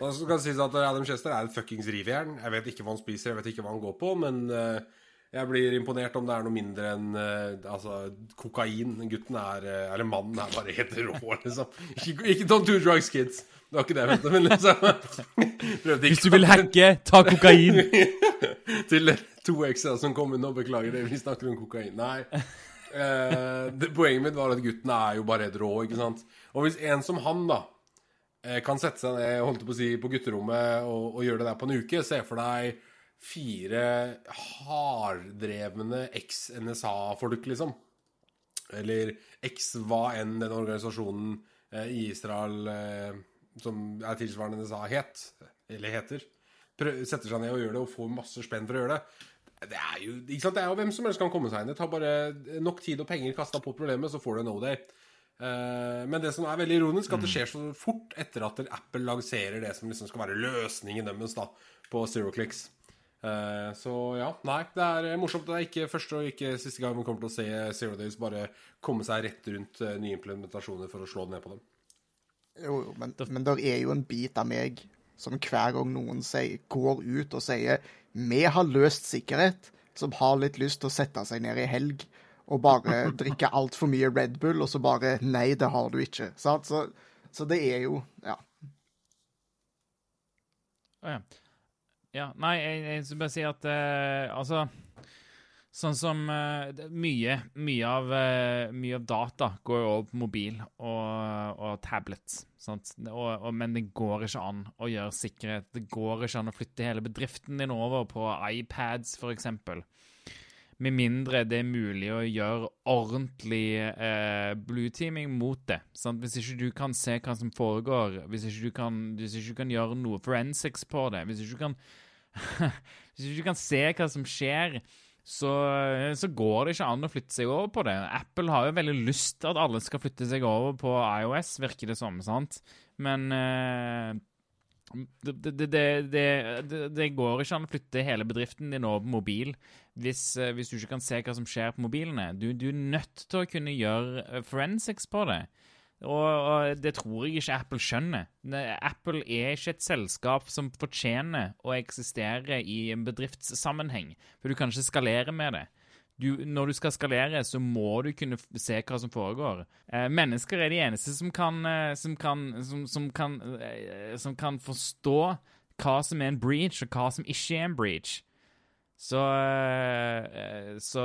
Og så kan det sies at Adam Chester er et fuckings rivjern. Jeg vet ikke hva han spiser, jeg vet ikke hva han går på, men uh, jeg blir imponert om det er noe mindre enn uh, altså, kokain. Gutten er uh, Eller mannen er bare helt rå, liksom. Ikke, ikke don't do drugs, kids. Det var ikke det jeg mente, men liksom Hvis du vil hacke, ta kokain. Til to ekser som kom inn og beklager det, vi snakker om kokain. Nei. Uh, det, poenget mitt var at gutten er jo bare helt rå, ikke sant. Og hvis en som han, da, kan sette seg ned holdt på, å si, på gutterommet og, og gjøre det der på en uke, se for deg fire harddrevne eks-NSA-folk, liksom. Eller eks hva enn den organisasjonen eh, i Israel eh, som er tilsvarende NSA, het. Eller heter. Prøv, setter seg ned og gjør det, og får masse spenn for å gjøre det. Det er jo? Det er jo hvem som helst kan komme seg inn. Det tar bare nok tid og penger kasta på problemet, så får du en no day. Uh, men det som er veldig ironisk, at det skjer så fort etter at Apple lanserer det som liksom skal være løsningen deres på Zero Clicks. Uh, så ja, nei, det er eh, morsomt. Det er ikke første og ikke siste gang vi kommer til å se Zero Days bare komme seg rett rundt uh, nye implementasjoner for å slå ned på dem. Jo, jo, men, men det er jo en bit av meg som hver gang noen sier, går ut og sier vi har løst sikkerhet, som har litt lyst til å sette seg ned i helg og bare drikke altfor mye Red Bull, og så bare Nei, det har du ikke. Sant? Så, så det er jo Ja. Oh, ja. Ja, nei, jeg, jeg skal bare si at uh, altså Sånn som uh, mye, mye, av, uh, mye av data går jo over på mobil og, og tablet. Og, og, men det går ikke an å gjøre sikkerhet. Det går ikke an å flytte hele bedriften din over på iPads, f.eks. Med mindre det er mulig å gjøre ordentlig eh, blueteaming mot det. Sant? Hvis ikke du kan se hva som foregår, hvis ikke du kan, ikke du kan gjøre noe forensics på det, hvis ikke du kan Hvis du kan se hva som skjer, så, så, går det ikke an å flytte seg over på det. Apple har jo veldig lyst til at alle skal flytte seg over på IOS, virker det som. sant? Men uh, det, det, det, går ikke an å flytte hele bedriften din over mobil hvis, uh, hvis, du ikke kan se hva som skjer på mobilene. Du, du er nødt til å kunne gjøre eh, forensics på det. Og, og, det tror jeg ikke Apple skjønner. Apple er ikke et selskap som fortjener å eksistere i en bedriftssammenheng, for du kan ikke skalere med det. Du, når du skal skalere, så må du kunne se hva som foregår. Eh, mennesker er de eneste som kan, eh, som, kan, som, som, kan, eh, som kan forstå hva som er en breach, og hva som ikke er en breach. Så, eh, så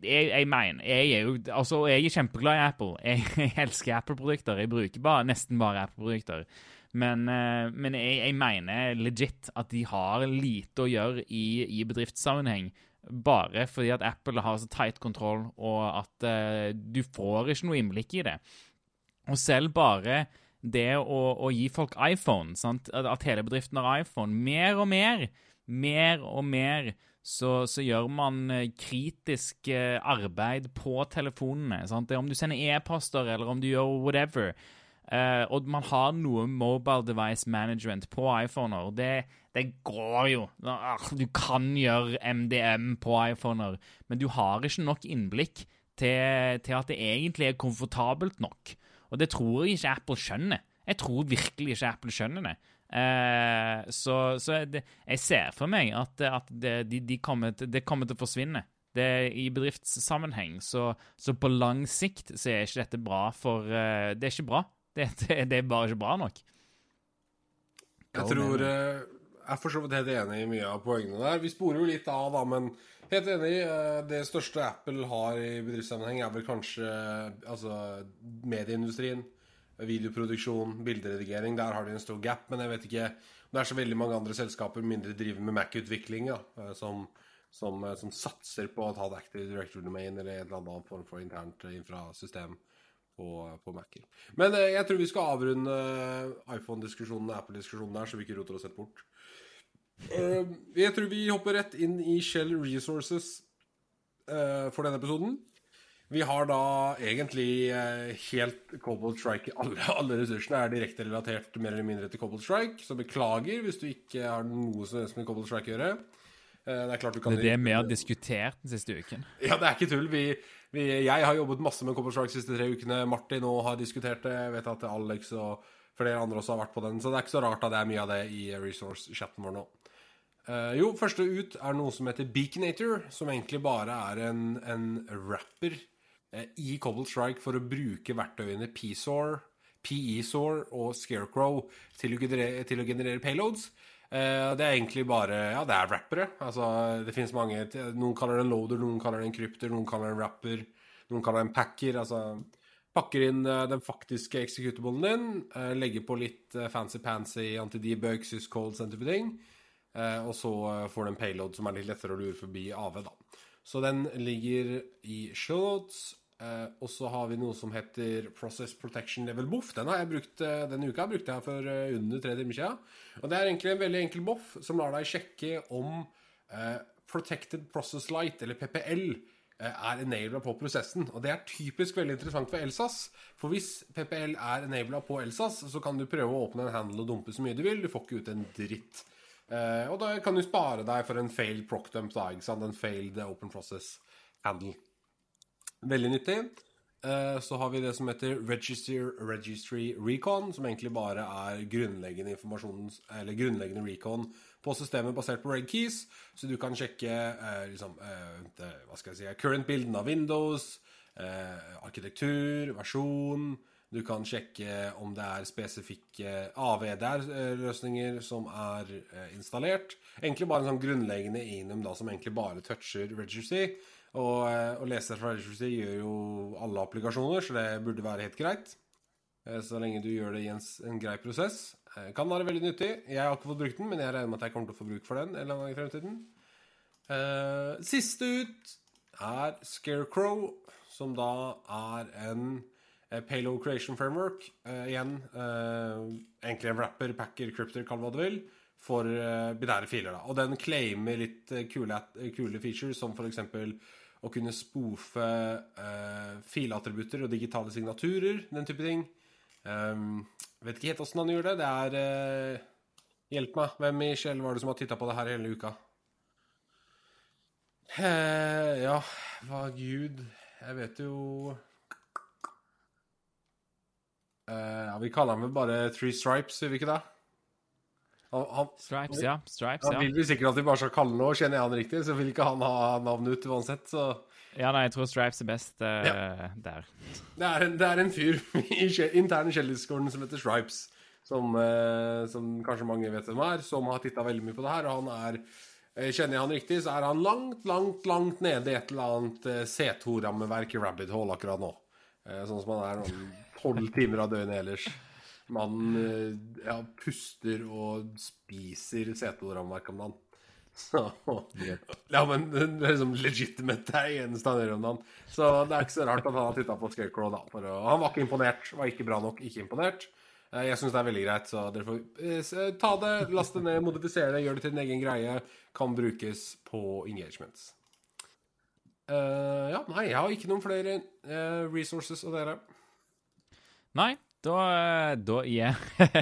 jeg, jeg, mener Jeg er jo Altså, jeg er kjempeglad i Apple. Jeg, jeg elsker Apple-produkter. Jeg bruker bare, nesten bare Apple-produkter. Men, eh, men jeg, jeg, mener legit at de har lite å gjøre i, i bedriftssammenheng. Bare fordi at Apple har så tight kontroll, og at uh, du får ikke noe innblikk i det. Og selv bare det å, å gi folk iPhone, sant? At, hele bedriften har iPhone. Mer og mer, mer og mer så, så gjør man eh, kritisk eh, arbeid på telefonene. Sant? Om du sender e-poster, eller om du gjør whatever. Eh, og man har noe mobile device management på iPhoner. Det, det går jo. Ah, Du kan gjøre MDM på iPhoner, men du har ikke nok innblikk til, til at det egentlig er komfortabelt nok. Og det tror jeg ikke Apple skjønner. Jeg tror virkelig ikke Apple skjønner det. Uh, så så det, jeg ser for meg at, at det, de, de kommer til, det kommer til å forsvinne. Det, I bedriftssammenheng. Så, så på lang sikt så er ikke dette bra for uh, Det er ikke bra. Det, det, det er bare ikke bra nok. Jeg tror eh, Jeg er for så vidt helt enig i mye av poengene der. Vi sporer jo litt av, da, men helt enig. eh, Det største Apple har i bedriftssammenheng, er vel kanskje eh, altså, medieindustrien. Videoproduksjon, bilderedigering. Der har de en stor gap, men jeg vet ikke Det er så veldig mange andre selskaper mindre driver med Mac-utvikling, som, som, som satser på å ta det Active Director Domain eller en eller annen form for internt infrasystem. infrasystem på, på Mac-er. Men eh, jeg tror vi skal avrunde eh, iPhone-diskusjonen og Apple-diskusjonen der, så vi ikke roter oss helt bort. Eh, jeg tror vi hopper rett inn i Shell Resources for denne episoden. Vi har da egentlig helt Cobalt Strike alle, alle ressursene er direkte relatert mer eller mindre til Cobalt Strike, så beklager hvis du ikke har noe som helst med Cobalt Strike å gjøre. Det er klart du kan Det er det vi har diskutert den siste uken. ja, det er ikke tull. Vi, vi, jeg har jobbet masse med Cobble Strike de siste tre ukene. Martin òg har diskutert det. Jeg vet at Alex og flere andre også har vært på den. Så det er ikke så rart at det er mye av det i resource-chatten vår nå. Uh, jo, første ut er noe som heter Beaconator, som egentlig bare er en, en rapper uh, i Cobble Strike for å bruke verktøyene PSOR, PESOR og Scarecrow til å generere, til å generere payloads. Eh, det er egentlig bare Ja, det er rappere. Altså, det finnes mange Noen kaller det en loader, noen kaller det en krypter, noen kaller det en rapper, noen kaller det en packer. Altså pakker inn eh, den faktiske executablen din, eh, legger på litt fancy-pansy anti-debug, syscodes, den type ting, og så får du en payload som er litt lettere å lure forbi AV, da. Så den ligger i shownotes. Eh, og så har vi noe som heter Process Protection Level Boff. Den har jeg brukt eh, denne uka brukte jeg for eh, under tre timer siden. Og det er egentlig en veldig enkel boff som lar deg sjekke om Protected Process Light, eller PPL, er enabla på prosessen. Og det er typisk veldig interessant for Elsas. For hvis PPL er enabla på Elsas, så kan du prøve å åpne en handle og dumpe så mye du vil. Du får ikke ut en dritt. Og da kan du spare deg for en failed procdump, da, ikke sant? En failed open process handle. Veldig nyttig. Eh, Så har vi det som heter Register Registry Recon, som egentlig bare er grunnleggende eller grunnleggende recon på systemet basert på reg keys. Så du kan sjekke eh, liksom, eh, hva skal jeg si, current bilden av Windows, arkitektur, versjon. Du kan sjekke om det er spesifikke AVDR-løsninger som er installert. Egentlig bare en sånn grunnleggende enum da, som egentlig bare toucher registry. Og, eh, og leser fra registry gjør jo alle applikasjoner, så det burde være helt greit. Eh, Så lenge du gjør det i en, en grei prosess. Eh, Kan være veldig nyttig. Jeg har ikke fått brukt den, men jeg regner med at jeg kommer til å få bruk for den en eller annen gang i fremtiden. Uh, siste ut er Scarecrow, som da er en eh, payload creation framework. Uh, igjen uh, egentlig en wrapper, packer, crypter, kall hva du vil, for uh, binære filer. da. Og den claimer litt eh, kule, eh, kule features, som f.eks. å kunne spoofe uh, filattributter og digitale signaturer, den type ting. Um, vet ikke helt åssen han gjør det. Det er uh, Hjelp meg. Hvem i sjel var det som har titta på det her hele uka? Uh, ja, hva gud Jeg vet jo eh, Ja, vi kaller han vel bare Three Stripes, gjør vi ikke det? Han, han, Stripes, ja. Stripes, han ja. vil vi sikkert at vi bare skal kalle nå, kjenner jeg han riktig, så vil ikke han ha navnet ut uansett, så Ja, nei, jeg tror Stripes er best eh, der. Det er en, det er en fyr i intern interne Kjellisgården som heter Stripes, som, uh, som kanskje mange vet hvem er, som har titta veldig mye på det her. Og han er eh, Kjenner jeg han riktig, så er han langt, langt, langt nede i et eller annet eh, C2-rammeverk i Rabbit Hole akkurat nå. Sånn som han er noen tolv timer av døgnet ellers. Mannen eh, ja, puster og spiser C2-rammeverk om dagen. Så, ja, men det er liksom legitimate det er eneste han gjør om dagen. Så det er ikke så rart at han har titta på Scarecrow, da. Å, han var ikke imponert. Var ikke bra nok, ikke imponert. Eh, Jeg syns det er veldig greit, så dere får eh, ta det, laste det ned, modifisere det, gjør det til en egen greie. Kan brukes på engagements. Uh, ja, nei, jeg har ikke noen flere uh, resources av dere. Nei, da, da ja.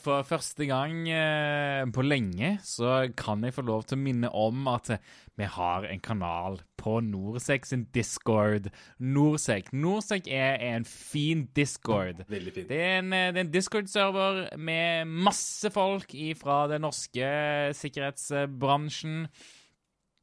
For første gang eh, på lenge så kan jeg få lov til å minne om at vi har en kanal på Norsek sin Discord. Norsek. Norsek er en fin Discord. Veldig fin. Det er en, eh, er en Discord-server med masse folk fra den norske sikkerhetsbransjen.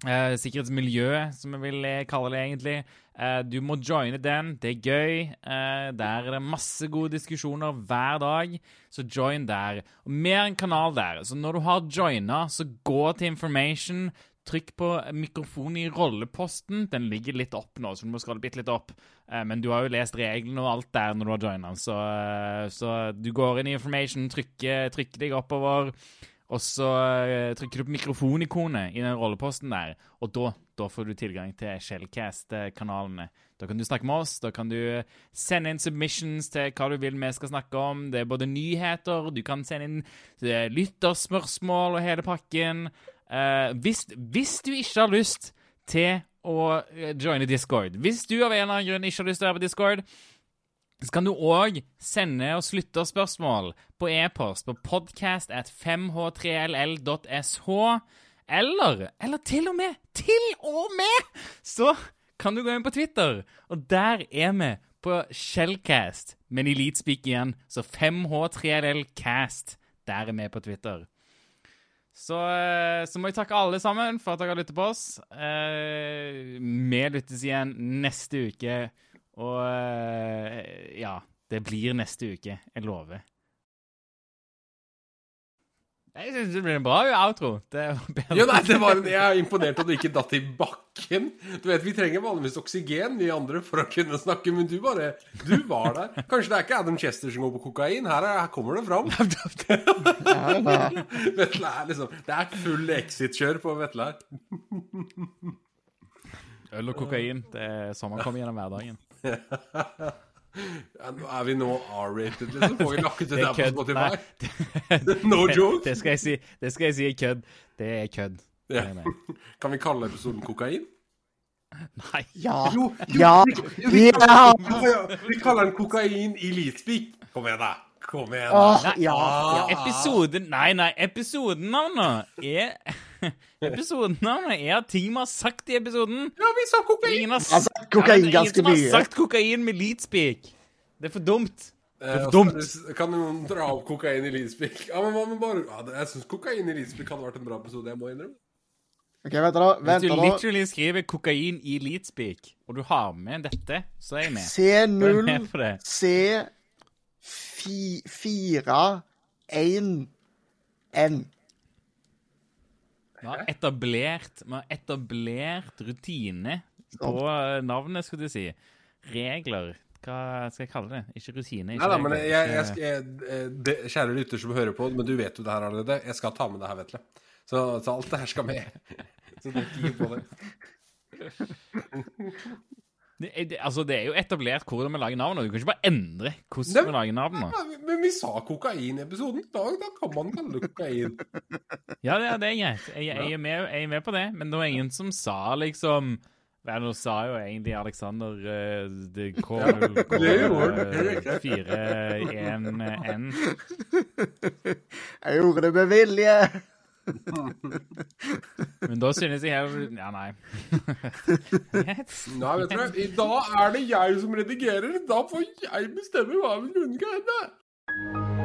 Eh, sikkerhetsmiljøet, som vi vil eh, kalle det egentlig. Eh, du må joine den. Det er gøy. Eh, der er det masse gode diskusjoner hver dag, så join der. Og mer er en kanal der, så når du har joina, så gå til information. Trykk på mikrofonen i rolleposten. Den ligger litt opp nå, så du må skrolle bitte litt opp. Eh, Men du har jo lest reglene og alt der når du har joina, så, eh, så du går inn i information, trykker, trykker deg oppover. Og så eh, trykker du på mikrofonikonet i den rolleposten der, og da, da får du tilgang til Shellcast-kanalene. Da kan du snakke med oss, da kan du sende inn submissions til hva du vil vi skal snakke om. Det er både nyheter, du kan sende inn eh, lytterspørsmål og hele pakken. Eh, hvis, hvis du ikke har lyst til å eh, joine Discord, hvis du av en eller annen grunn ikke har lyst til å være på Discord, så kan du òg sende oss lytterspørsmål på e-post på podcast at 5h3ll.sh. Eller, eller til og med, til og med, så kan du gå inn på Twitter, og der er vi på Shellcast, men i Leadspeak igjen, så 5h3llcast. Der er vi på Twitter. Så, eh, så må jeg takke alle sammen for at dere har lyttet på oss. Eh, Vi lyttes igjen neste uke. Og eh, ja, det blir neste uke. Jeg lover. Jeg syns det blir en bra outro. Det. Ja, nei, det var, jeg er imponert at du ikke datt i bakken. Du vet, Vi trenger vanligvis oksygen, vi andre, for å kunne snakke, men du bare Du var der. Kanskje det er ikke Adam Chester som går på kokain? Her, er, her kommer det fram. Vetle er liksom Det er full exit-kjør på Vetle her. Øl og kokain. Det er sånn man kommer gjennom hverdagen. Ja, nå er vi nå R-rated, liksom? Får vi lakket det, Det er der på. Spotify? Nei, No joke? det skal jeg si Det skal jeg si er kødd. Det er kødd. Ja. Er. Kan vi kalle episoden kokain? Nei. Ja. Jo, Ja. Ja. Ja, Vi kaller den kokain i Litspik. Kom igjen, da. Kom igjen, da. Åh, ja. Ja, episoden Nei, nei, episodenavnet er Episodenavnet er ting vi har sagt i episoden. Ja, vi sa kokain! Ingen har, sagt kokain Ja, ganske Ingen har sagt kokain med leadspeak. Det er for dumt. Eh, for dumt. Eh, Kan noen dra opp kokain i Leadspeak? Ja, men hva bare ja, Jeg syns kokain i Leadspeak hadde vært en bra episode. Jeg må innrømme. OK, vent da. Hvis du du da. literally skriver kokain i leadspeak, og du har med dette, så er jeg med. C0, Jeg er med på det. C, fi, 4, 1, N. Vi har etablert, vi har etablert rutine på eh, navnet, skulle du si. Regler. Hva skal jeg kalle det? Ikke rutine. Ikke Nei da, men jeg, jeg, skal- jeg, eh, det, Kjære lytter som hører på, men du vet jo det her allerede. Jeg skal ta med det her, Vetle. Så, så alt det her skal med. Så du ikke på det. Det, det, altså, det er jo etablert hvordan vi lager navn, og du kan ikke bare endre hvordan vi lager navn. Ja, Men vi sa kokain-episoden. Da, da kan man kalle det kokain. Ja, det, det er greit. Jeg, jeg, er med, jeg er med på det, men det var ingen som sa liksom Vel, nå sa jo egentlig Alexander uh, det K det gjorde han. 4-1-N. Jeg gjorde det med vilje. Men da synes jeg Ja, nei. Nei, vet du, I dag er det jeg som redigerer. Da får jeg bestemme hva vi skal hende.